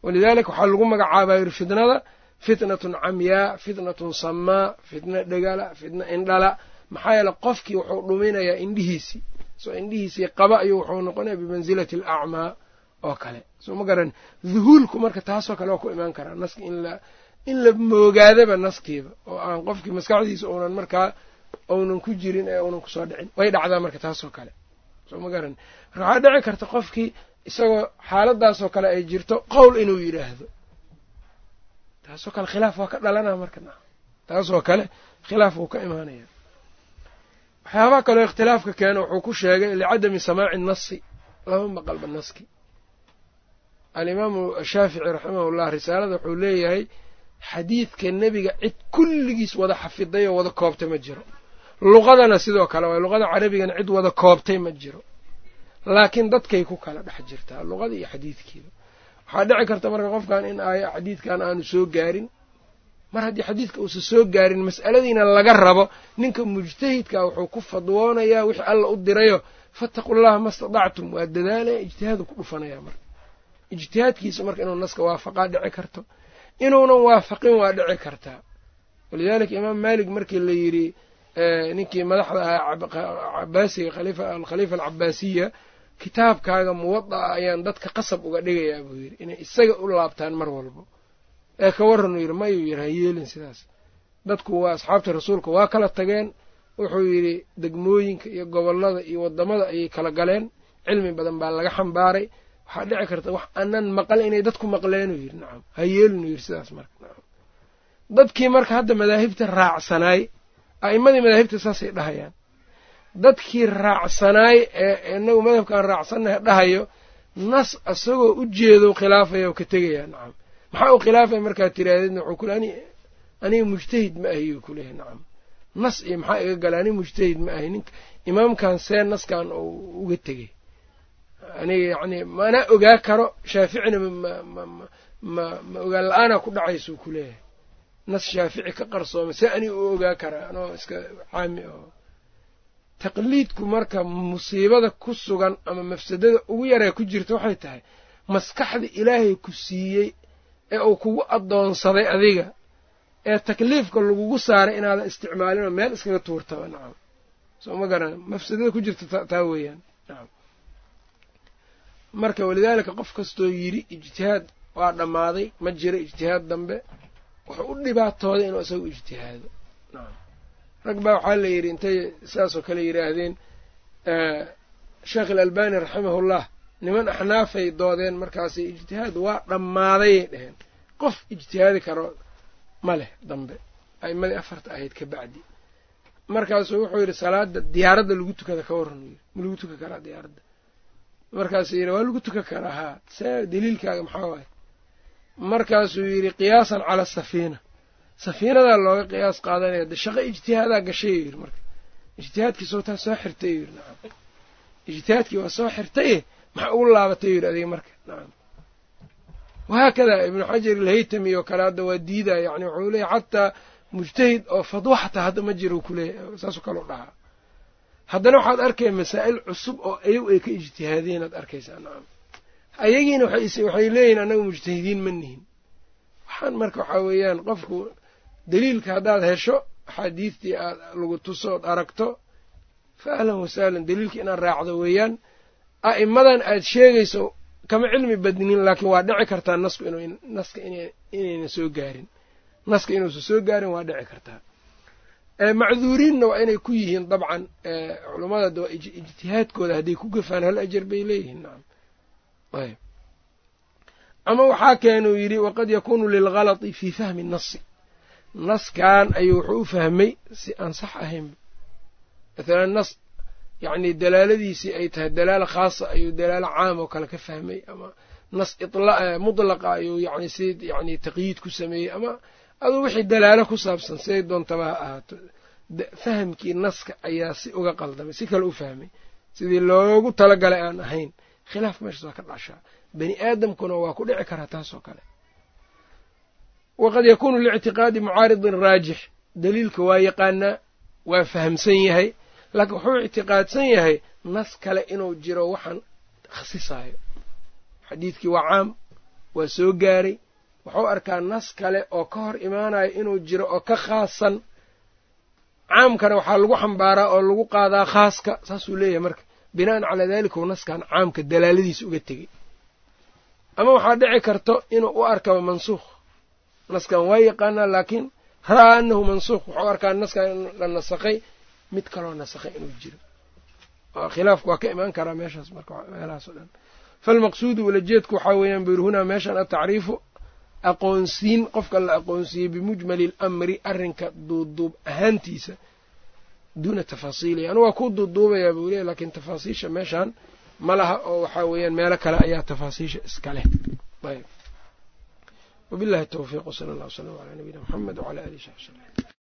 walidaalika waxaa lagu magacaabaa yiri fitnada fitnatun camyaa fitnatun samaa fitna dhegala fitna indhala. Maxaa yeele qofkii wuxuu dhuminayaa indhihiisii soo indhihiisii qaba ayuu wuxuu noqonaya bimansilati alacmaa oo kale. Soo ma garan duhuulku marka taasoo kale waa ku imaan karaa naski in la moogaadaba naskiiba oo aan qofkii maskaxdiisa uunan markaa uunan ku jirin ee uunan ku soo dhicin. Way dhacdaa marka taasoo kale. Soo ma garan. Waxaa dhici karta qofkii isagoo xaaladaasoo kale ay jirto qowl inuu yidhaahdo taasoo kale khilaaf waa ka dhalanaa marka taasoo kale khilaaf wuu ka imaanaya. Waxyaabaha kaloo ikhtilaafka keena wuxuu ku sheegay licadami samaaci nasi lama maqalba naski. Alimaamu shaafici raximahullah risaalada wuxuu leeyahay xadiidka nebiga cid kulligiis wada xafiday oo wada koobtay ma jiro. Luqadana sidoo kale waay luqada carabigana cid wada koobtay ma jiro. Laakiin dadkay ku kala dhex jirtaa luqada iyo xadiidkiiba waxaa dhici karta marka qofkan in aaya xadiidkan aanu soo gaarin. Mar haddii xadiidka uusan soo gaarin mas'aladiina laga rabo ninka mujtahidka wuxuu ku fadwoonayaa wixii alla u dirayo fattaqu llaha ma stadactum waa dadaalaya ijtihaadu ku dhufanaya marka. Ijtihaadkiisa marka inuu naska waafaqaa dhici karto. Inuunan waafaqin waa dhici kartaa walidaalika imaam maalik markii la yidhi ninkii madaxda ahaa cabaasiga alkhaliifa alcabaasiya kitaabkaaga muwada'a ayaan dadka qasab uga dhigayaa buu yidhi inay isaga u laabtaan mar walbo. Ee ka warranuu yidhi mayuu yidhi ha yeelin sidaas. Dadku waa asxaabta rasuulka waa kala tageen. Wuxuu yidhi degmooyinka iyo gobollada iyo waddamada ayay kala galeen. Cilmi badan baa laga xambaaray. Waxaa dhici karta wax anan maqal inay dadku maqleenuu yidhi. Nacam ha yeelinuu yidhi sidaas marka. Nacam dadkii marka hadda madaahibta raacsanaay a'immadii madaahibta saasay dhahayaan dadkii raacsanaay ee inagu madhabkaan raacsannaha dhahayo nas isagoo u jeedo khilaafaya oo ka tegayaa nacam maxaa u khilaafaya markaad tiraahdeedna wuxuu kule ani aniga mujtahid ma ahi yuu kuleeyahy nacam nas iyo maxaa iga gala aniga mujtahid ma ahi ninka imaamkan see naskan oo uga tegay. Aniga yacni mana ogaa karo shaaficina ma ma ma ogaan la'aanaa ku dhacaysuu ku leeyahay nas shaafici ka qarsooma see aniga u ogaa karaa anoo iska caami oo taqliidku marka musiibada ku sugan ama mafsadada ugu yaree ku jirta waxay tahay maskaxda ilaahay ku siiyey ee uu kugu addoonsaday adiga ee takliifka lagugu saaray inaadan isticmaalinoo meel iskaga tuurtaba nacam soo ma garan mafsadada ku jirta taa weeyaan nacam marka walidaalika qof kastoo yidhi ijtihaad waa dhammaaday ma jiro ijtihaad dambe wuxuu u dhibaatooday inuu isagu ijtihaado nacam rag baa waxaa la yidhi intay sidaasoo kale yidhaahdeen sheekh alalbani raximahullah niman axnaafay doodeen markaasi ijtihaad waa dhammaadayay dheheen qof ijtihaadi karo ma leh dambe. A'imadii afarta ahayd ka bacdi. Markaasuu wuxuu yidhi salaada diyaaradda lagu tukada ka warran yidhi ma lagu tukan karaa diyaaradda. Markaasuu yidhi waa lagu tukan karaa haa. Daliilkaaga maxaa waaye? Markaasuu yidhi qiyaasan cala asafiina safiinadaa looga qiyaas qaadanaya de shaqo ijtihaadaa gashay yidhi marka. Ijtihaadkii soo taa soo xirtay yidhi nacam. Ijtihaadkii waa soo xirtaye maxaa ugu laabatay yidhi adiga marka nacam. Wahaakadaa ibnu xajar ilhaytami oo kale hadda waa diidaa yani wuxuu leeyahy xataa mujtahid oo fadwo xataa hadda ma jiro kuleeyahy saasoo kaleu dhahaa. Haddana waxaad arkaya masaa'il cusub oo ayagu ay ka ijtihaadeen aad arkaysaa nacam. Ayagiina waxay leeyihiin annaga mujtahidiin ma nihin. Waxaan marka waxaa weeyaan qofku daliilka haddaad hesho axaadiistii aad lagu tuso ood aragto fa ahlan wasahlan daliilka inaad raacdo weeyaan a'immadan aad sheegayso kama cilmi badnin laakiin waa dhici kartaa nasku naska inayna soo gaarin. Naska inuusan soo gaarin waa dhici kartaa. Macduuriinna waa inay ku yihiin dabcan culummada waa ijtihaadkooda hadday ku gafaan hal ajar bay leeyihiin nacam ayb ama waxaa keenuu yidhi waqad yakuunu lilgalati fii fahmi nasi naskan ayuu wuxuu u fahmay si aan sax ahayn. Mathalan nas yacni dalaaladiisii ay tahay dalaala khaasa ayuu dalaalo caam oo kale ka fahmay ama nas mutlaqa ayuu yani si yani taqyiid ku sameeyey ama aduu wixii dalaalo ku saabsan siday doontaba ha ahaato. Fahamkii naska ayaa si uga qaldamay si kale u fahmay. Sidii loogu talagalay aan ahayn khilaaf meeshaas waa ka dhashaa. Bani aadamkuna waa ku dhici karaa taas oo kale waqad yakuunu lictiqaadi mucaaridin raajix daliilka waa yaqaanaa waa fahamsan yahay laakiin wuxuu ictiqaadsan yahay nas kale inuu jiro waxaan khasisaayo xadiidkii waa caam waa soo gaaray wuxuu arkaa nas kale oo ka hor imaanayo inuu jiro oo ka khaasan caamkana waxaa lagu xambaaraa oo lagu qaadaa khaaska saasuu leeyahay marka bina'an calaa daalika uu naskan caamka dalaaladiisa uga tegey ama waxaa dhici karto inuu u arkaba mansuukh naskan waa yaqaanaa laakiin ra'aa anahu mansuukh wuxuu arkaa naskan la nasakhay mid kaloo nasakhay inuu jiro. Khilaafku waa ka imaan karaa meeshaas marka meelahaas o dhan. Falmaqsuudu ulajeedku waxaa weeyaan buyuri hunaa meeshan atacriifu aqoonsiin qofka la aqoonsiiyey bimujmali alamri arrinka duuduub ahaantiisa duuna tafaasiilihi anu waa ku duuduubayaa buu leey lakiin tafaasiisha meeshan ma laha oo waxaa weeyaan meelo kale ayaa tafaasiisha iska leh wabillahi towfiiq wsala allah wslam alaa nabiyina mxamed wcala alihi saxbi slm